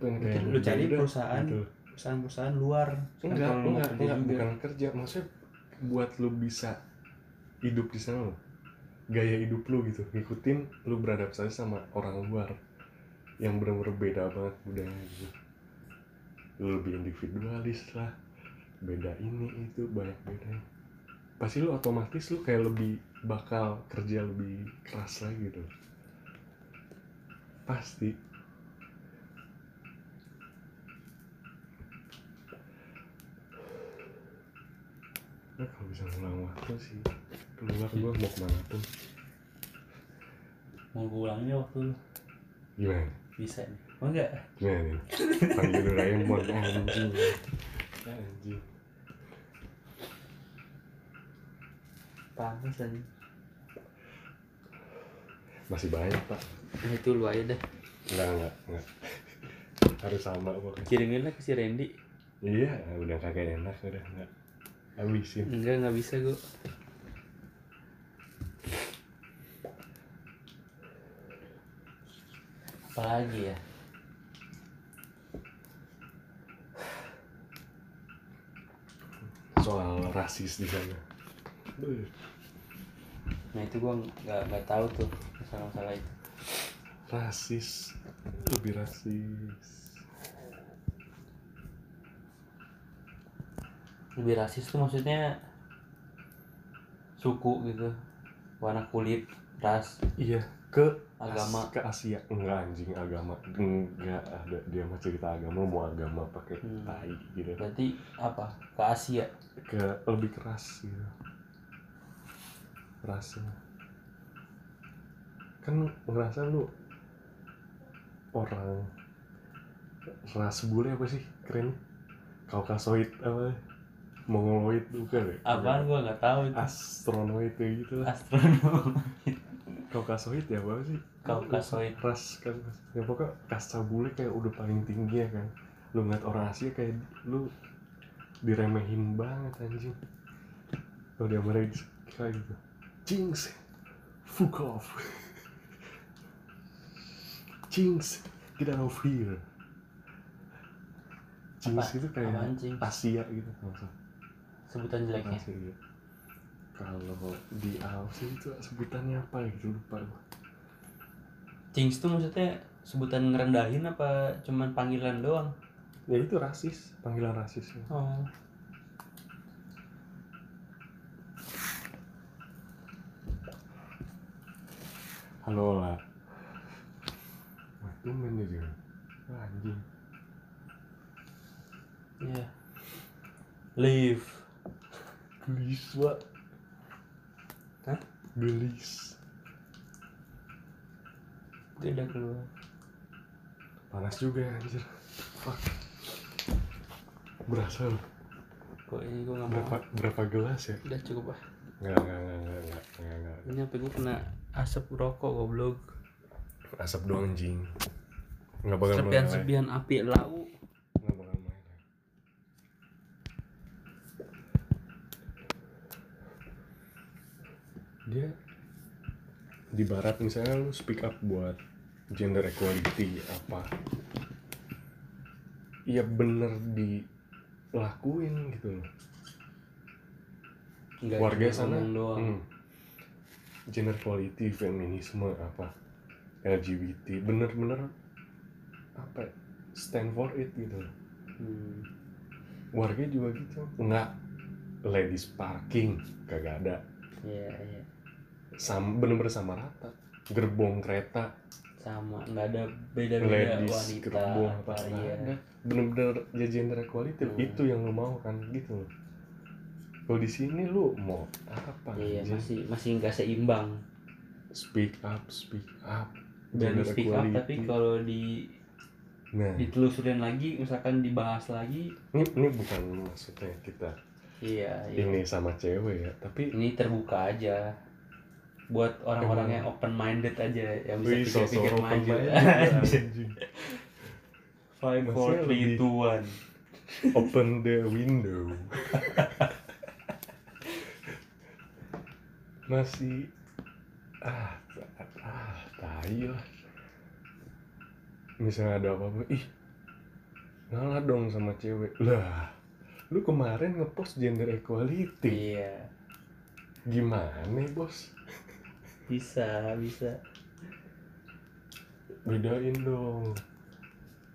Pengen kayak lu cari udah, perusahaan. Gitu. Perusahaan-perusahaan luar. Enggak enggak kerja enggak juga. bukan kerja maksudnya buat lu bisa hidup di sana loh. Gaya hidup lu gitu. Ngikutin lu beradaptasi sama orang luar yang bener-bener beda banget budaya gitu. Lu lebih individualis lah. Beda ini itu banyak bedanya. Pasti lu otomatis lu kayak lebih bakal kerja lebih keras lagi gitu. Pasti nah kalau bisa ngulang waktu sih. Keluar gua mau ke mana pun. Mau gue ulangnya waktu lu? Gimana? Bisa nih. Oh enggak gimana nih? Panggil Doraemon anjing. Anjing. Panas aja masih banyak pak. Nah itu lu aja dah enggak enggak enggak harus sama pokoknya kirimin lah ke si Randy. Iya udah kagak enak udah enggak habisin enggak nggak bisa gue apalagi ya? Soal rasis di sana. Nah itu gue nggak nggak tahu tuh masalah-masalah itu. Rasis. Lebih rasis lebih rasis tuh maksudnya suku gitu. Warna kulit ras. Iya ke Agama. As- ke Asia. Enggak anjing agama. Enggak ada. Dia mah cerita agama mau agama pakai Hmm. tai gitu. Berarti apa? Ke Asia? Ke lebih keras gitu rasnya kan ngerasa lu orang ras bule apa sih keren? Kaukasoid apa mongoloid bukan ya apaan? Gue nggak tahu itu. Astronoid kayak gitu lah. Astronom kaukasoid ya apa sih? Kaukasoid. ras kan. Ya pokoknya kasta bule kayak udah paling tinggi ya kan. Lu ngeliat orang Asia kayak lu diremehin banget anjing. Kalau di Amerika gitu. Jinx. Fuck off. Jinx. Get out of here. Jinx itu kayak? Asia gitu maksud sebutan jeleknya? gitu. kalau di Aussie itu sebutannya apa gitu lupa gua. Jinx tuh maksudnya sebutan ngerendahin apa cuman panggilan doang? Ya itu rasis panggilan rasis. Oh. Halo lah wah tumben dia juga. Anjing. Iya. Live gelis pak Hah? gelis dia udah keluar. Panas juga ya anjir. Fuck. Berasa loh. Kok ini gue nggak mau? berapa berapa gelas ya? Udah cukup ah nggak nggak nggak nggak nggak nggak nggak. Ini apa gue kena asap rokok goblok. Asap doang anjing. Nggak bakal sepian sepian api lau nggak bakal meleleh dia di barat misalnya lu speak up buat gender equality apa? Ya bener dilakuin gitu loh. Nggak warga sana doang. hmm, gender equality feminisme apa? LGBT bener-bener apa ya, stand for it gitu loh. Hmm. warga juga gitu. Nggak ladies parking kagak ada. Iya iya sama bener-bener sama rata. Gerbong kereta. Sama nggak ada beda-beda ladies wanita gerbong apa iya. ada. Bener-bener ya gender equality. Hmm. itu yang lu mau kan gitu. Loh kalau di sini lu mau apa iya anjing? masih masih nggak seimbang. Speak up speak up. Dan speak up equality. tapi kalau di nah. ditelusurin lagi misalkan dibahas lagi. Ini ini bukan maksudnya kita iya iya. ini sama cewek ya tapi ini terbuka aja buat orang-orang yang open minded aja yang bisa pikir-pikir open maju. five four three two one. open the window. Masih ah ah tai lah. Misalnya ada apa-apa ih ngalah dong sama cewek. Lah lu kemarin ngepost gender equality. Iya. Gimana bos bisa bisa. Bedain dong.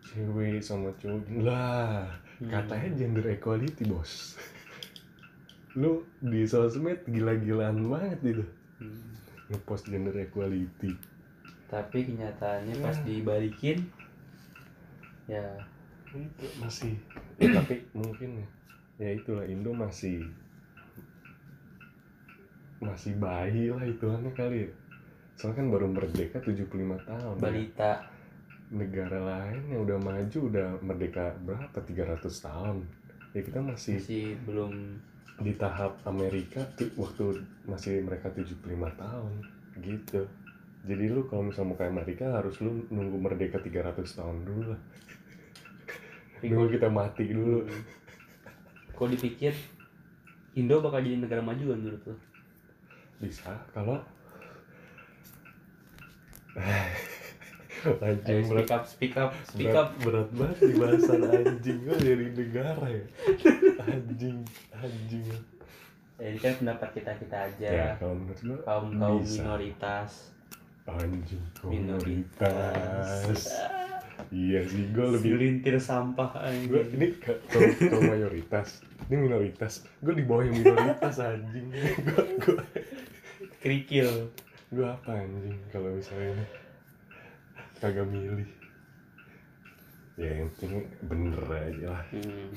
Cewek sama cowok. Lah Hmm. katanya gender equality bos. Lu di sosmed gila-gilaan banget itu Hmm. ngepost gender equality. Tapi kenyataannya pas Ya. dibalikin ya. Itu masih ya, tapi mungkin ya. Ya itulah Indo masih masih bayi lah hitungannya kali ya. Soalnya kan baru merdeka 75 tahun ya. balita. Negara lain yang udah maju udah merdeka berapa? 300 tahun. Ya kita masih masih belum di tahap Amerika tuh waktu masih mereka 75 tahun gitu. Jadi lu kalau misalnya mau ke Amerika harus lu nunggu merdeka 300 tahun dulu lah. Nunggu kita mati dulu. kalau dipikir Indo bakal jadi negara maju kan menurut lo bisa kalau Ayo anjing speak up speak up speak berat, up. berat banget di bahasan anjing gue dari negara ya. Anjing anjing. Ya, ini kan pendapat kita kita aja. Ya kalau menurut lu kaum kaum bisa. minoritas. Anjing minoritas. komunitas iya sih gue lebih segelintir sampah gue anjing. ini ke- kalau kalau mayoritas. Ini minoritas. Gue di bawah yang minoritas anjing. Gue gue kerikil. Gue apa anjing kalau misalnya kagak milih. Ya yang penting bener aja lah. Hmm.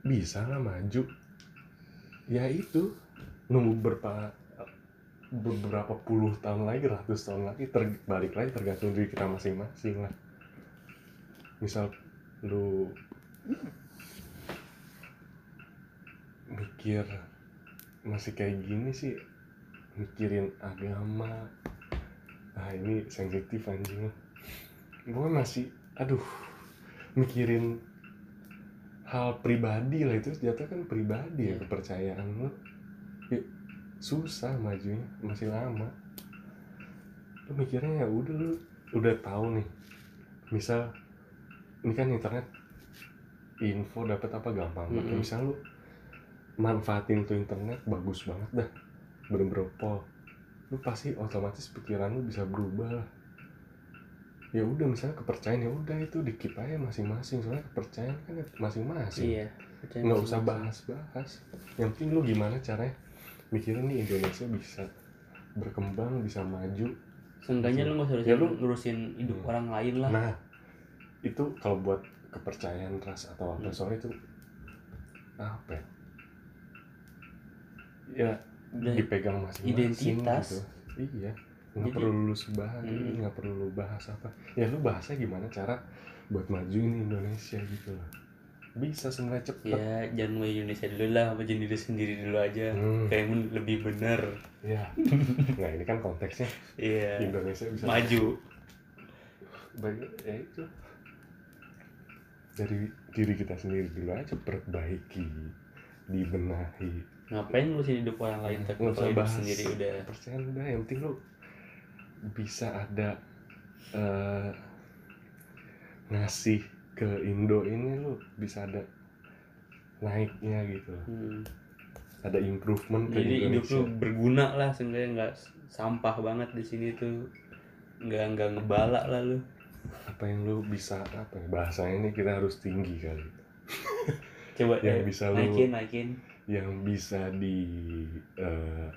bisa lah maju. Ya itu. Nunggu berapa beberapa puluh tahun lagi ratus tahun lagi terbalik lagi tergantung diri kita masing-masing lah. Misal lu mikir masih kayak gini sih mikirin agama. Ah ini sensitif anjing. Gue masih aduh mikirin hal pribadi lah itu. Jatuh kan pribadi ya kepercayaan lu. Ya, susah majunya masih lama. Lu mikirnya ya udah lu udah tahu nih. Misal ini kan internet info dapat apa gampang. Banget Mm-mm. misal lu manfaatin tuh internet bagus banget dah. Bener-bener pol. Lu pasti otomatis pikiran lu bisa berubah lah. Ya udah misalnya kepercayaan ya udah itu dikip aja masing-masing. Soalnya kepercayaan kan masing-masing. Iya nggak usah bahas-bahas. Yang penting lu gimana caranya mikirin nih Indonesia bisa berkembang bisa maju. Seenggaknya lu nggak usah Ya, lu- ngurusin hidup Hmm. orang lain lah. Nah itu kalau buat kepercayaan ras atau apa Hmm. soalnya itu apa ya ya Udah dipegang masing-masing identitas. gitu. iya nggak Jadi- perlu lu sebahas Hmm. nggak perlu lu bahas apa. Ya lu bahasnya gimana cara buat majuin Indonesia gitu loh. Bisa sebenarnya cepet. Ya jangan mau Indonesia dulu lah maju diri sendiri dulu aja. Hmm, kayak lebih bener. Ya nah ini kan konteksnya. Iya. Indonesia bisa maju. Baik- ya itu. Dari diri kita sendiri dulu aja perbaiki dibenahi ngapain ngurusin hidup orang lain? Tapi Nggak usah kalau hidup bahas. sendiri udah. percaya udah yang penting lu bisa ada eh, ngasih ke Indo ini lu bisa ada naiknya gitu. Hmm. ada improvement ke jadi hidup Indonesia. lu berguna lah seenggaknya nggak sampah banget di sini tuh. Nggak nggak ngebala lah lu. Apa yang lu bisa apa ya bahasanya ini kita harus tinggi kali. Coba Yang eh, bisa lu- naikin naikin yang bisa di eh,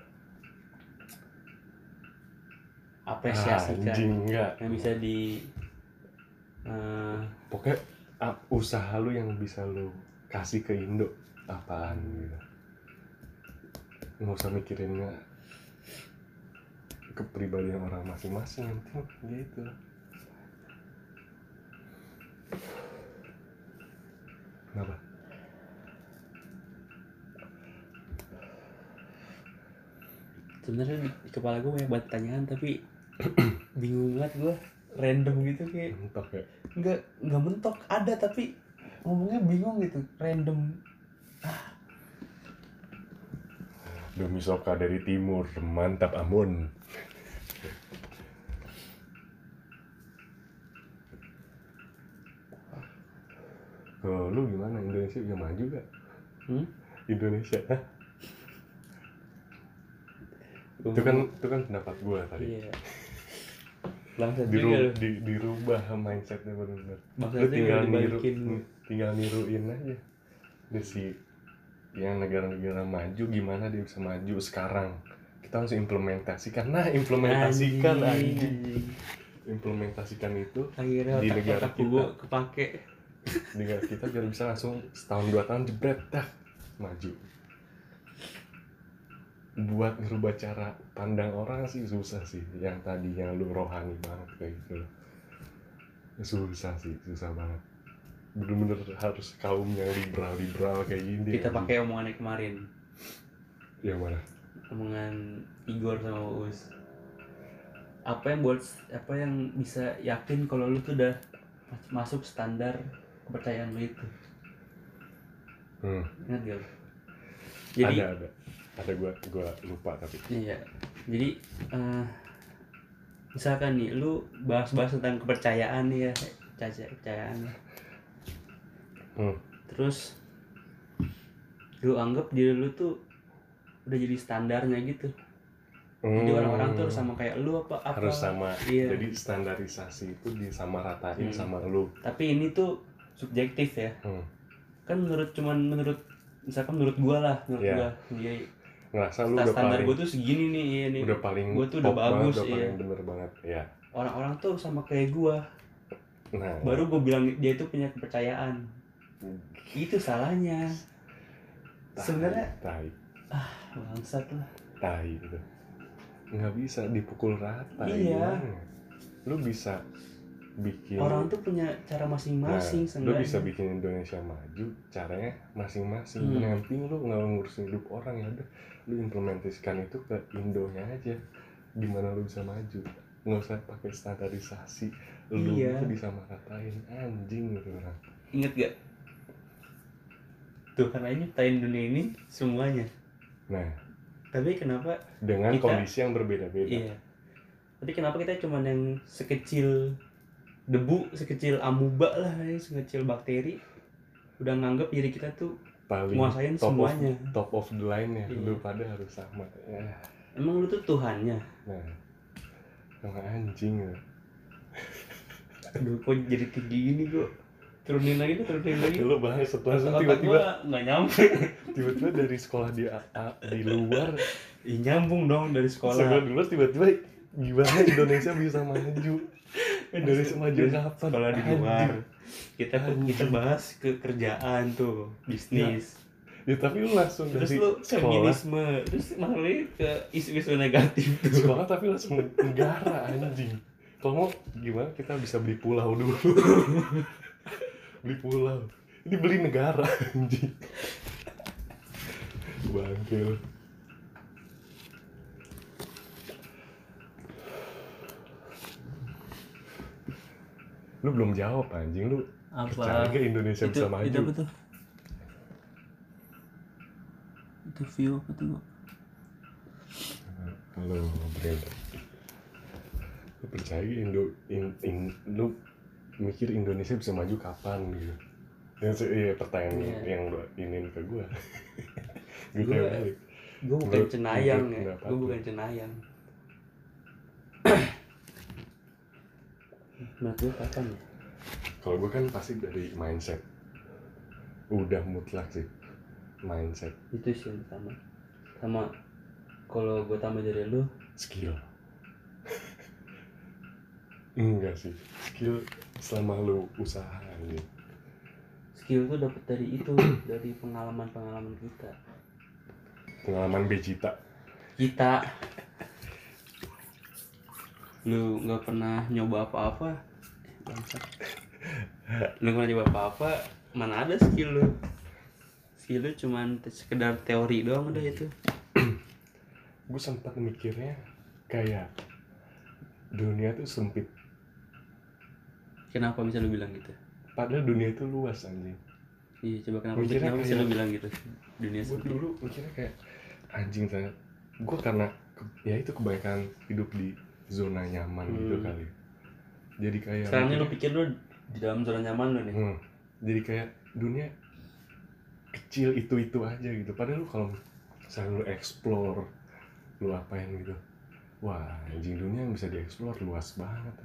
apresiasikan. anjing enggak. Yang bisa di eh, pokoknya ah, usaha lu yang bisa lu kasih ke Indo apaan gitu. Nggak usah mikirin nggak kepribadian orang masing-masing yang penting gitu. Kenapa sebenarnya di, di kepala gue banyak banget pertanyaan tapi bingung banget gue random gitu kayak. Mentok ya? Nggak nggak mentok. Ada tapi ngomongnya bingung gitu. Random. Demi Soka dari timur mantap amun. Kalau lu gimana? Indonesia bisa maju gak? hmm? Indonesia Hah? Itu kan itu kan pendapat gua tadi. Iya. Bangsat Diru, juga di, dirubah mindsetnya bener-bener. Bangsat lu tinggal niru tinggal niruin aja. Dia si yang negara-negara maju gimana dia bisa maju sekarang? Kita harus implementasikan. Nah implementasikan Anjing, anjing. implementasikan itu Akhirnya Di negara kita. kepake. di negara kita biar bisa langsung setahun dua tahun jebret dah. Maju buat ngerubah cara pandang orang sih susah sih yang tadi yang lu rohani banget kayak gitu susah sih susah banget bener-bener harus kaum yang liberal liberal kayak gini Kita pakai omongannya kemarin. yang mana Omongan Igor sama Uus. Apa yang buat apa yang bisa yakin kalau lu tuh udah masuk standar kepercayaan lu itu? hmm, Ingat gak? Jadi ada ada ada gua gua lupa tapi Iya. Jadi eh, misalkan nih lu bahas-bahas tentang kepercayaan nih ya, caca kepercayaan. hmm, Terus lu anggap diri lu tuh udah jadi standarnya gitu. Jadi Hmm, orang-orang tuh harus sama kayak lu apa apa. harus sama Iya. jadi standarisasi itu disamaratain Hmm. sama lu Tapi ini tuh subjektif ya. hmm. Kan menurut cuman menurut misalkan menurut gua lah, menurut Iya. gua dia ngerasa lu udah standar paling gua tuh segini nih, iya nih. udah paling Gua tuh udah top banget, bagus, udah iya. paling bener banget ya Orang-orang tuh sama kayak gua. nah Baru gua bilang dia itu punya kepercayaan. Itu salahnya. sebenarnya tai bangsat lah. tai gitu nggak bisa dipukul rata Iya. gimana? lu bisa bikin Orang tuh punya cara nah, masing-masing lu seenggaknya. bisa bikin Indonesia maju caranya masing-masing Hmm. yang penting lu nggak ngurusin hidup orang ya udah lu implementasikan itu ke Indonya aja gimana lu bisa maju nggak usah pakai standarisasi lu Iya. bisa maratain anjing gitu orang Ingat gak? Tuhan aja nyiptain dunia ini semuanya. nah Tapi kenapa? dengan Kita- kondisi yang berbeda-beda Iya. Tapi kenapa kita cuman yang sekecil debu, sekecil amuba lah, ya, sekecil bakteri, udah nganggap diri kita tuh paling nguasain top semuanya. of top of the line ya Iya. lu pada harus sama ya Emang lu tuh Tuhannya. nah sama anjing ya. Aduh, kok jadi tinggi gini gua? Turunin lagi tuh, turunin lagi. lu bahas setelah Otak tiba-tiba nggak nyambung. tiba-tiba dari sekolah di di luar Ih, nyambung dong dari sekolah sekolah. di luar tiba-tiba gimana Indonesia bisa maju Indonesia maju Dari kapan sekolah di luar. Kita Anjing. kita bahas ke kerjaan tuh, bisnis. ya tapi lu langsung Terus dari lu sekolah. feminisme, terus malah ke isu-isu negatif tuh. sekolah tapi langsung negara anjing. Kalau mau gimana? Kita bisa beli pulau dulu. Beli pulau. Ini beli negara anjing. Bangke lu. lu belum jawab anjing lu percaya gak Indonesia bisa maju Itu apa tuh? Itu view apa tuh? Halo, Brand. Lu percaya Indo, in, in, lu mikir Indonesia bisa maju kapan gitu? Yang se- iya, pertanyaan Iya. yang lu inin ke gua. gue balik. Gue bukan cenayang ya. Gue bukan cenayang. Menurut gue kapan ya? Kalau gue kan pasti dari mindset. Udah mutlak sih. Mindset, Itu sih yang pertama. Sama kalau gue tambah dari lu, skill. Enggak sih. Skill selama lu usaha gitu. skill tuh dapat dari itu, dari pengalaman-pengalaman kita. Pengalaman Vegeta. Kita lu nggak pernah nyoba apa-apa? Lu nggak nyoba apa-apa mana ada skill lu. Skill lu cuman te- sekedar teori doang udah itu. Gue sempat mikirnya kayak dunia tuh sempit. Kenapa bisa lu bilang gitu? Padahal dunia itu luas anjing. Iya coba kenapa, Mikirnya kenapa bisa kayak- lu bilang gitu? Dunia gue sempit. dulu mikirnya kayak anjing saya gue karena ya itu kebanyakan hidup di zona nyaman gitu Hmm. kali. Jadi kayak sekarang lu pikir lu di dalam zona nyaman lu nih? Hmm, jadi kayak dunia kecil itu itu aja gitu. Padahal lu kalau misalnya lu explore lu apain gitu wah anjing dunia yang bisa dieksplor luas banget.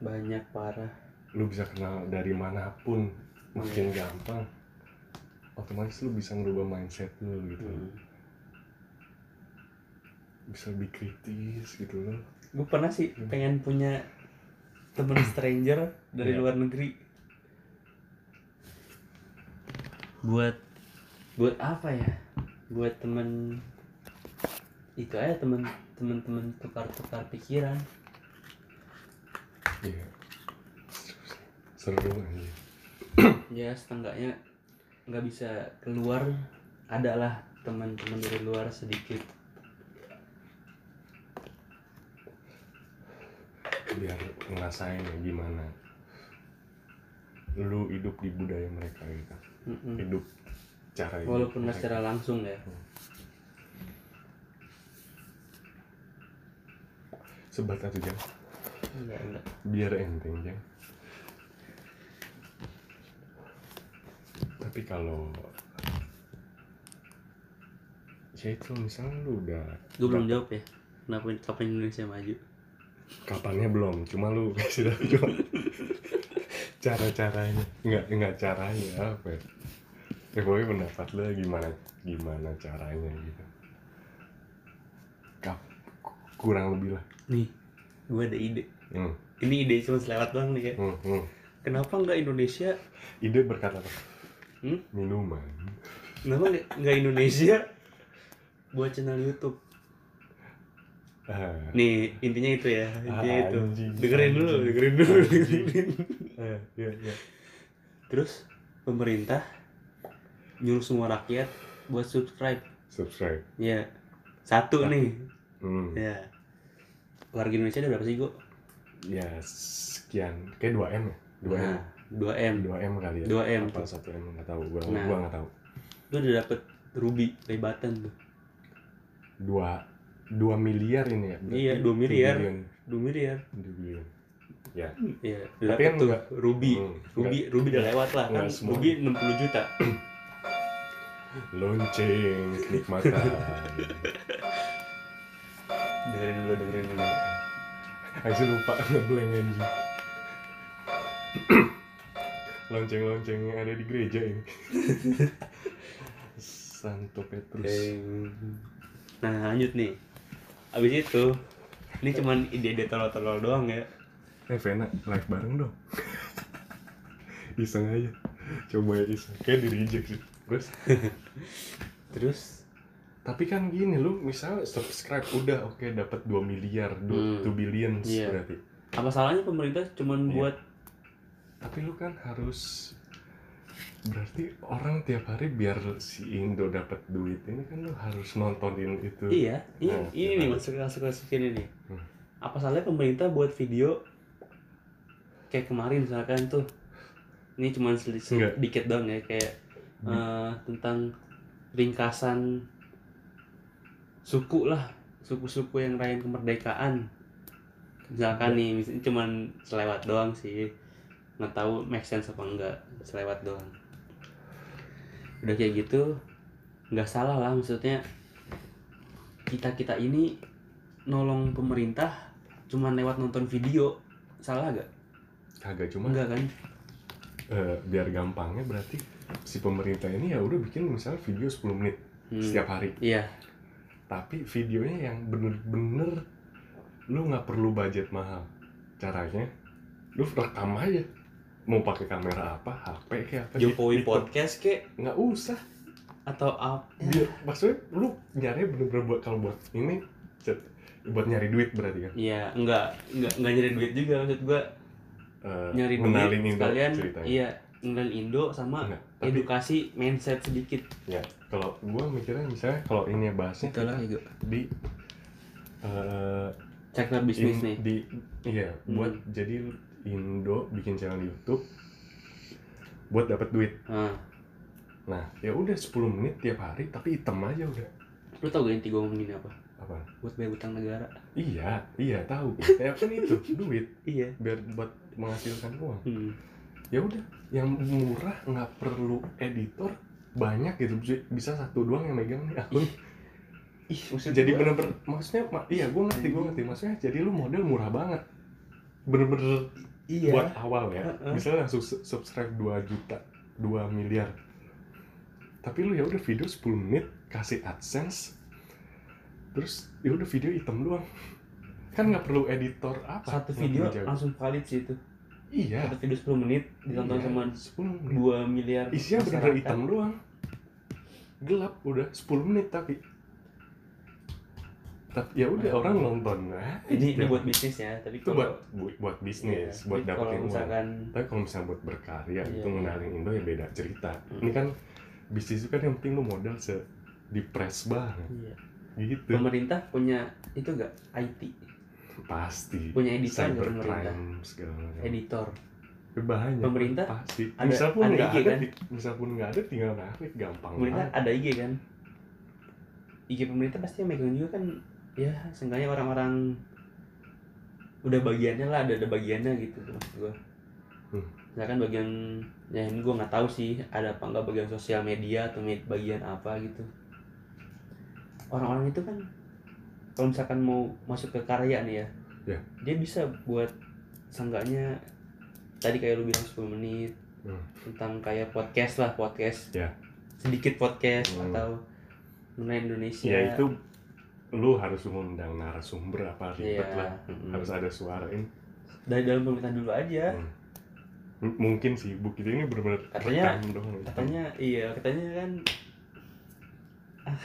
Banyak parah. Lu bisa kenal dari mana pun makin gampang otomatis lu bisa ngerubah mindset lu gitu. Hmm. Bisa lebih kritis gitu loh gue pernah sih pengen punya temen stranger dari Iya. luar negeri. Buat buat apa ya? Buat temen itu aja temen temen temen tukar tukar pikiran. Iya. Seru anjing ya setengahnya nggak bisa keluar. Adalah teman-teman dari luar sedikit biar ngerasain ya gimana lu hidup di budaya mereka gitu Mm-mm. hidup cara hidup walaupun nggak secara langsung ya. Sebat atau jam. Enggak enggak. Biar enteng jang tapi kalau ya itu misalnya lu udah gue belum jawab ya kenapa kapan Indonesia maju kapannya belum cuma lu kasih tahu cuma cara caranya nggak nggak caranya apa ya? Ya pokoknya pendapat lu gimana gimana caranya gitu. Kap, kurang lebih lah. Nih gue ada ide. Hmm, ini ide cuma selewat doang nih ya. Hmm, hmm. kenapa nggak Indonesia ide berkata apa? Hmm? minuman. Kenapa nggak- Indonesia buat channel YouTube nih intinya itu ya intinya Ah, itu. anjing, dengerin dulu anjing. dengerin dulu dengerin. eh, iya, iya. terus pemerintah nyuruh semua rakyat buat subscribe. Subscribe. Ya satu Satu. nih. Hmm. ya warga Indonesia ada berapa sih gua ya sekian. Kayak 2 m ya? 2 m. Nah, 2 m. 2 m kali ya? 2 M. Apa satu m? Nggak tahu. Gua Nah. gua nggak tahu. Lu udah dapet ruby lebatan tuh. Dua dua miliar ini ya Iya, dua miliar. 2 miliar. Dua bilion ya ya. Udah Tapi kan tuh ruby Hmm, ruby ruby udah lewat lah. Kan semua. ruby 60 juta. Lonceng kenikmatan. Dengerin dulu dengerin dulu. Aja lupa ngeblank anjing lonceng-lonceng yang ada di gereja ini. Santo Petrus. Nah lanjut nih abis itu ini cuman ide-ide tolol-tolol doang ya. Eh Vena live bareng dong. Iseng aja. Coba ya iseng. Kayak di reject sih. Terus? Terus? Tapi kan gini lu misalnya subscribe udah oke dapat 2 miliar 2 Hmm. billions Iya. berarti. Apa salahnya pemerintah cuman Iya. buat tapi lu kan harus berarti orang tiap hari biar si Indo dapat duit ini kan lu harus nontonin itu iya ini Nah, ini iya. nih masuk masuk masuk ini nih Hmm. apa salahnya pemerintah buat video kayak kemarin misalkan tuh ini Enggak. sedikit doang ya kayak Hmm. eh, tentang ringkasan suku lah suku-suku yang rayain kemerdekaan misalkan nih misalnya cuman selewat doang sih nggak tahu make sense apa enggak selewat doang udah kayak gitu nggak salah lah maksudnya kita kita ini nolong pemerintah cuman lewat nonton video salah gak? kagak cuma enggak kan? eh, biar gampangnya berarti si pemerintah ini ya udah bikin misalnya video 10 menit Hmm. setiap hari Iya, tapi videonya yang bener-bener lu nggak perlu budget mahal caranya lu rekam aja mau pakai kamera apa HP kayak apa Jokowi podcast kek nggak usah atau apa? dia maksudnya lu nyari bener-bener buat kalau buat ini cet- buat nyari duit berarti kan Iya, enggak enggak enggak nyari duit juga maksud gua Eh, nyari duit Indo sekalian ceritanya iya ngenalin Indo sama Enggak, tapi edukasi mindset sedikit. ya kalau gua mikirnya misalnya kalau ini bahasnya Itulah ya, di eh, Sektor bisnis in- nih. di iya Hmm. buat jadi Indo bikin channel YouTube buat dapat duit. Nah, nah ya udah 10 menit tiap hari tapi hitam aja udah. Lu tau gak inti gua ngomongin apa? apa? Buat bayar utang negara. iya iya tahu. Ya kan itu? Duit. Iya. biar buat menghasilkan uang. Hmm. ya udah yang murah nggak perlu editor banyak gitu. Bisa- satu doang yang megang nih akun ih. Jadi bener-bener maksudnya ma- iya gue ngerti gue ngerti. Maksudnya jadi lu model murah banget. Bener-bener iya. Buat awal ya. Heeh. misalnya langsung su- subscribe 2 juta 2 miliar. Tapi lu ya udah video 10 menit kasih adsense. Terus ya udah video hitam doang. Kan nggak perlu editor apa satu video langsung valid sih itu. Iya. Satu video 10 menit ditonton Iya, sama 10 menit. 2 miliar isinya masyarakat. hitam doang. Gelap udah 10 menit tapi tapi ya udah orang nonton. Nah, ini ini ya. buat bisnis ya tapi itu kalau buat bu- buat iya, bisnis tapi buat dapetin uang. misalkan tapi kalau misalnya buat berkarya Iya, itu iya. ngenalin Indo ya beda cerita. Hmm. ini kan bisnis itu kan yang penting lu modal se di press banget. Iya. gitu. Pemerintah punya itu gak IT pasti. Punya editor nggak pemerintah? cybercrime segala macam. Editor. Ya, banyak. Pemerintah? Pasti. Ada- misal pun ada nggak IG ada kan? misal pun nggak ada tinggal narik gampang pemerintah banget. ada IG kan? IG pemerintah pasti yang megang juga kan ya seenggaknya orang-orang udah bagiannya lah ada ada bagiannya gitu maksud gua Hmm. misalkan bagian ya ini gua nggak tahu sih ada apa nggak bagian sosial media atau med- bagian apa gitu orang-orang itu kan kalau misalkan mau masuk ke karya nih ya Ya. dia bisa buat seenggaknya tadi kayak lu bilang 10 menit Hmm. tentang kayak podcast lah podcast Ya. sedikit podcast Hmm. atau mengenai Indonesia ya itu lu harus mengundang narasumber apa ribet Iya, lah. Mm-mm. harus ada suara ini. Dari dalam pemerintahan dulu aja. Hmm. M- mungkin sih bukti ini benar-benar Katanya- doang hitam. katanya iya katanya kan ah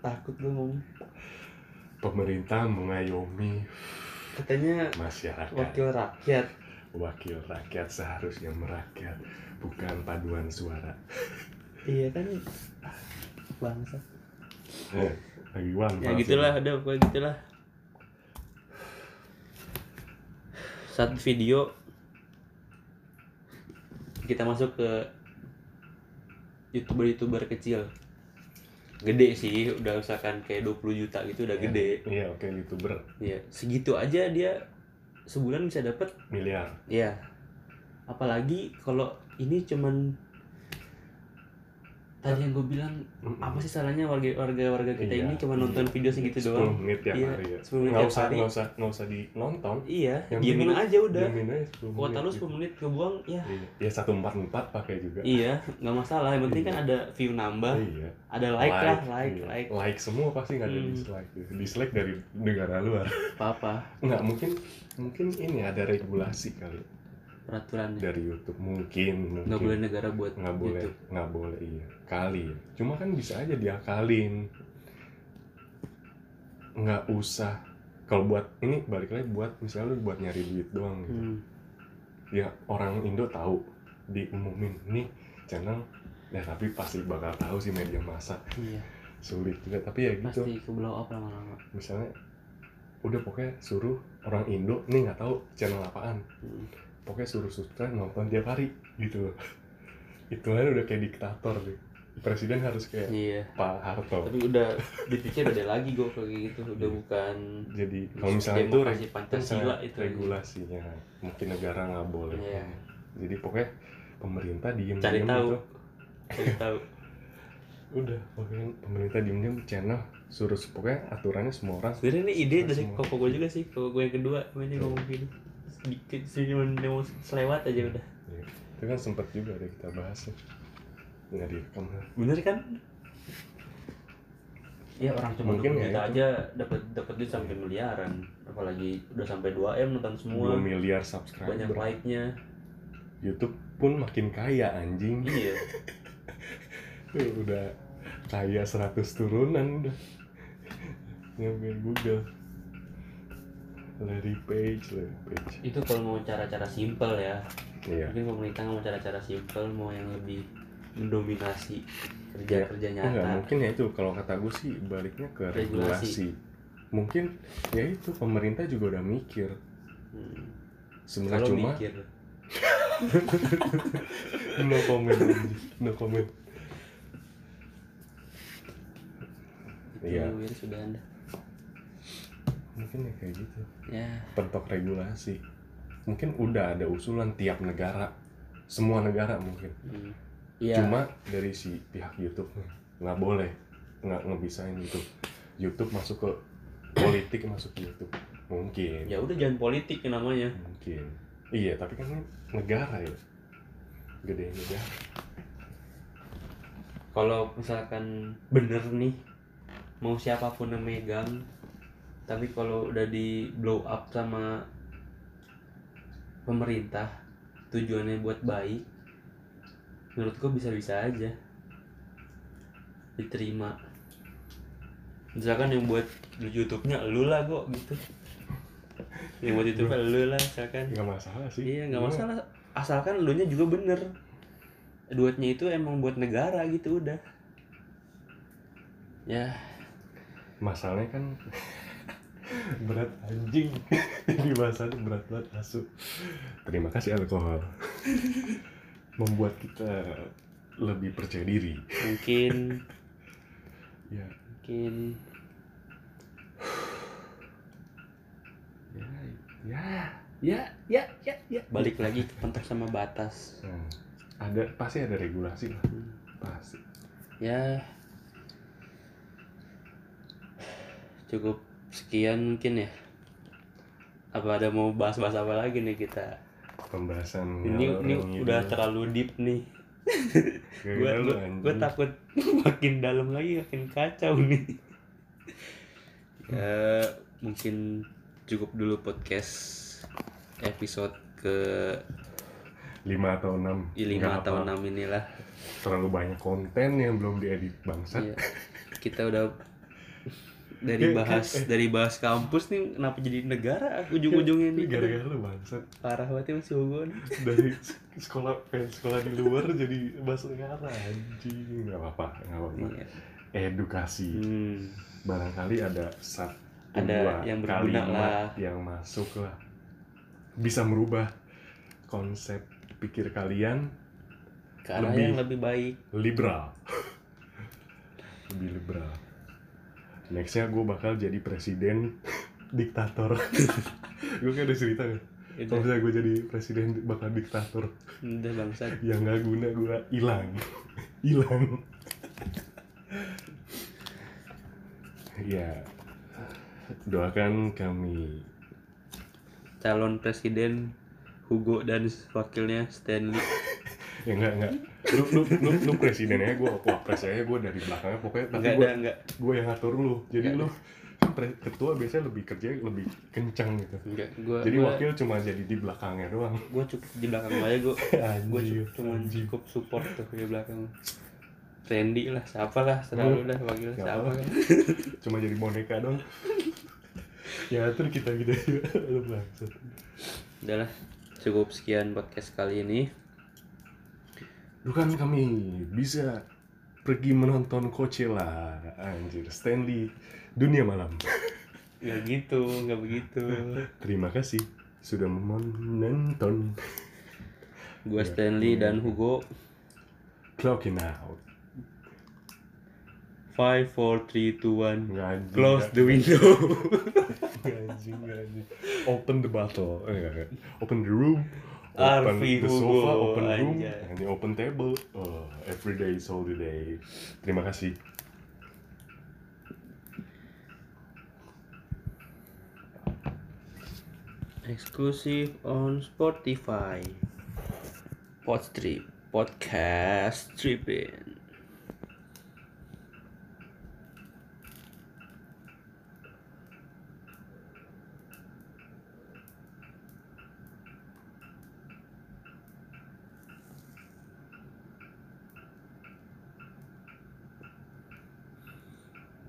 takut gue ngomong. Pemerintah mengayomi katanya masyarakat. wakil rakyat. Wakil rakyat seharusnya merakyat bukan paduan suara. Iya kan? Bangsa. Eh, lagi wan ya gitulah ada pokoknya gitulah. Satu video kita masuk ke youtuber youtuber kecil. Gede sih udah misalkan kayak 20 juta gitu udah gede. Iya oke youtuber. Ya segitu aja dia sebulan bisa dapat miliar. Ya apalagi kalau ini cuman tadi yang gue bilang Mm-mm. apa sih salahnya warga warga warga kita Iya, ini cuma nonton iya. video segitu 10 doang menit tiap Iya, hari ya 10 menit nggak usah hari. nggak usah nggak usah dinonton iya Yang diemin penting lu aja udah diemin aja 10 kuota menit lu gitu. 10 menit kebuang ya iya ya satu empat empat pakai juga iya nggak masalah yang penting Iya. kan ada view nambah iya ada like, lah like iya. like like semua pasti nggak ada Hmm. dislike dislike dari negara luar apa apa nggak mungkin mungkin ini ada regulasi kali peraturan dari YouTube mungkin nggak boleh negara buat nggak boleh nggak boleh iya. Kali ya. cuma kan bisa aja diakalin. Nggak usah. Kalau buat ini balik lagi buat misalnya lu buat nyari duit doang gitu. Hmm. ya orang Indo tahu diumumin. Nih channel ya tapi pasti bakal tahu sih media massa. Iya. Sulit juga tapi ya gitu. Pasti ke blow up lama-lama. Misalnya udah pokoknya suruh orang Indo nih nggak tahu channel apaan. Hmm. Pokoknya suruh subscribe nonton tiap hari gitu loh. Itu kan udah kayak diktator deh. Presiden harus kayak iya. Pak Harto. Tapi udah dipikir beda lagi gue kayak gitu. Udah bukan jadi kalau misalnya itu Pancasila itu. regulasinya mungkin negara nggak boleh. Iya. jadi pokoknya pemerintah diem Cari diem tahu. gitu. Saya tahu. Udah pokoknya pemerintah diem diem channel suruh pokoknya aturannya semua orang sebenarnya ini ide dari koko gue juga sih koko gue yang kedua ini ngomong gini sedikit mau selewat aja udah. Ya, itu kan sempat juga ada kita bahas ya. nggak direkam bener kan? Ya orang cuma Mungkin ya itu. aja dapat dapat duit sampai miliaran. Apalagi udah sampai 2 m nonton semua. 2 miliar subscriber. Banyak like nya YouTube pun makin kaya anjing. Iya. Udah kaya 100 turunan udah. Nyampe Google Larry Page Larry Page. Itu kalau mau cara-cara simpel ya. Iya. Mungkin pemerintah mau cara-cara simpel mau yang lebih mendominasi kerja-kerja enggak nyata. mungkin ya itu. Kalau kata gue sih baliknya ke Regulasi. regulasi. Mungkin ya itu pemerintah juga udah mikir. Hmm. sebenarnya kalau cuma mikir. No comment no comment. Iya. ya sudah anda mungkin ya kayak gitu. Ya. Pentok regulasi. Mungkin udah ada usulan tiap negara. Semua negara mungkin. Hmm. Iya. cuma dari si pihak YouTube nggak boleh nggak ngebisain gitu YouTube masuk ke politik masuk ke YouTube. Mungkin. Ya udah jangan politik yang namanya. Mungkin. Iya tapi kan negara ya. Gede negara. Kalau misalkan bener nih mau siapa pun yang megang tapi kalau udah di blow up sama pemerintah tujuannya buat baik menurutku bisa-bisa aja. Diterima. Misalkan yang buat YouTube-nya lu lah kok gitu. Yang buat YouTube lu lah misalkan. Nggak masalah sih. Iya nggak Gua- masalah. Asalkan elunya juga bener. Duetnya itu emang buat negara gitu udah. Ya. Masalahnya kan berat anjing. Ini bahasanya berat banget asu. Terima kasih alkohol. Membuat kita lebih percaya diri. Mungkin. Ya. Mungkin. Ya ya ya ya ya balik lagi ke pentas sama batas. Hmm, ada pasti ada regulasi lah. Pasti. Ya. Cukup sekian mungkin ya. Apa ada mau bahas-bahas apa lagi nih kita? Pembahasan ini ini ngidul. udah terlalu deep nih. Gue gue anjing. takut makin dalam lagi makin kacau nih. Ya mungkin cukup dulu podcast episode ke lima atau enam. Lima atau enam inilah. Terlalu banyak konten yang belum diedit bangsat. Iya. kita udah dari Eh, bahas dari bahas kampus nih kenapa jadi negara ujung-ujungnya nih gara-gara lu bangsat parah banget ya Mas Hugo nih. dari sekolah pengen sekolah di luar jadi bahasa negara anjing nggak apa-apa nggak apa-apa Iya. edukasi Hmm. barangkali ada satu Ada dua yang berguna lah. yang masuk lah bisa merubah konsep pikir kalian ke arah Lebih. yang lebih baik liberal lebih liberal nextnya gue bakal jadi presiden diktator. Gue kan ada cerita kan kalau misalnya gue jadi presiden bakal diktator. Udah bangsat. Yang nggak guna gue hilang. Hilang. Ya doakan kami. Calon presiden Hugo dan wakilnya Stanley ya enggak enggak. Lu lu lu, lu presidennya gue wapres aja gue dari belakangnya pokoknya tapi enggak gue gue yang ngatur lu. Jadi Enggak. lu kan ketua biasanya lebih kerja lebih kencang gitu. Enggak gua jadi gua, wakil cuma jadi di belakangnya doang. Gua cukup di belakang aja Anjir, cukup cuma cukup support tuh di belakang. Randy lah siapa lah selalu lah wakil siapa apa. kan. Cuma jadi boneka doang. Yang ngatur kita gitu. Lu bangsat. Udahlah cukup sekian podcast kali ini Bukan kami bisa pergi menonton Coachella anjir. Stanley dunia malam. Nggak gitu nggak begitu. Terima kasih sudah menonton. Gua Ya. Stanley dan Hugo. Clocking out. Five four three two one. Anjing, close the window. Open the bottle. Eh, open the room open Arfi the Hugo, sofa open room. anjay. and the open table. Oh, every day is holiday. Terima kasih. Exclusive on Spotify. Podstrip podcast tripping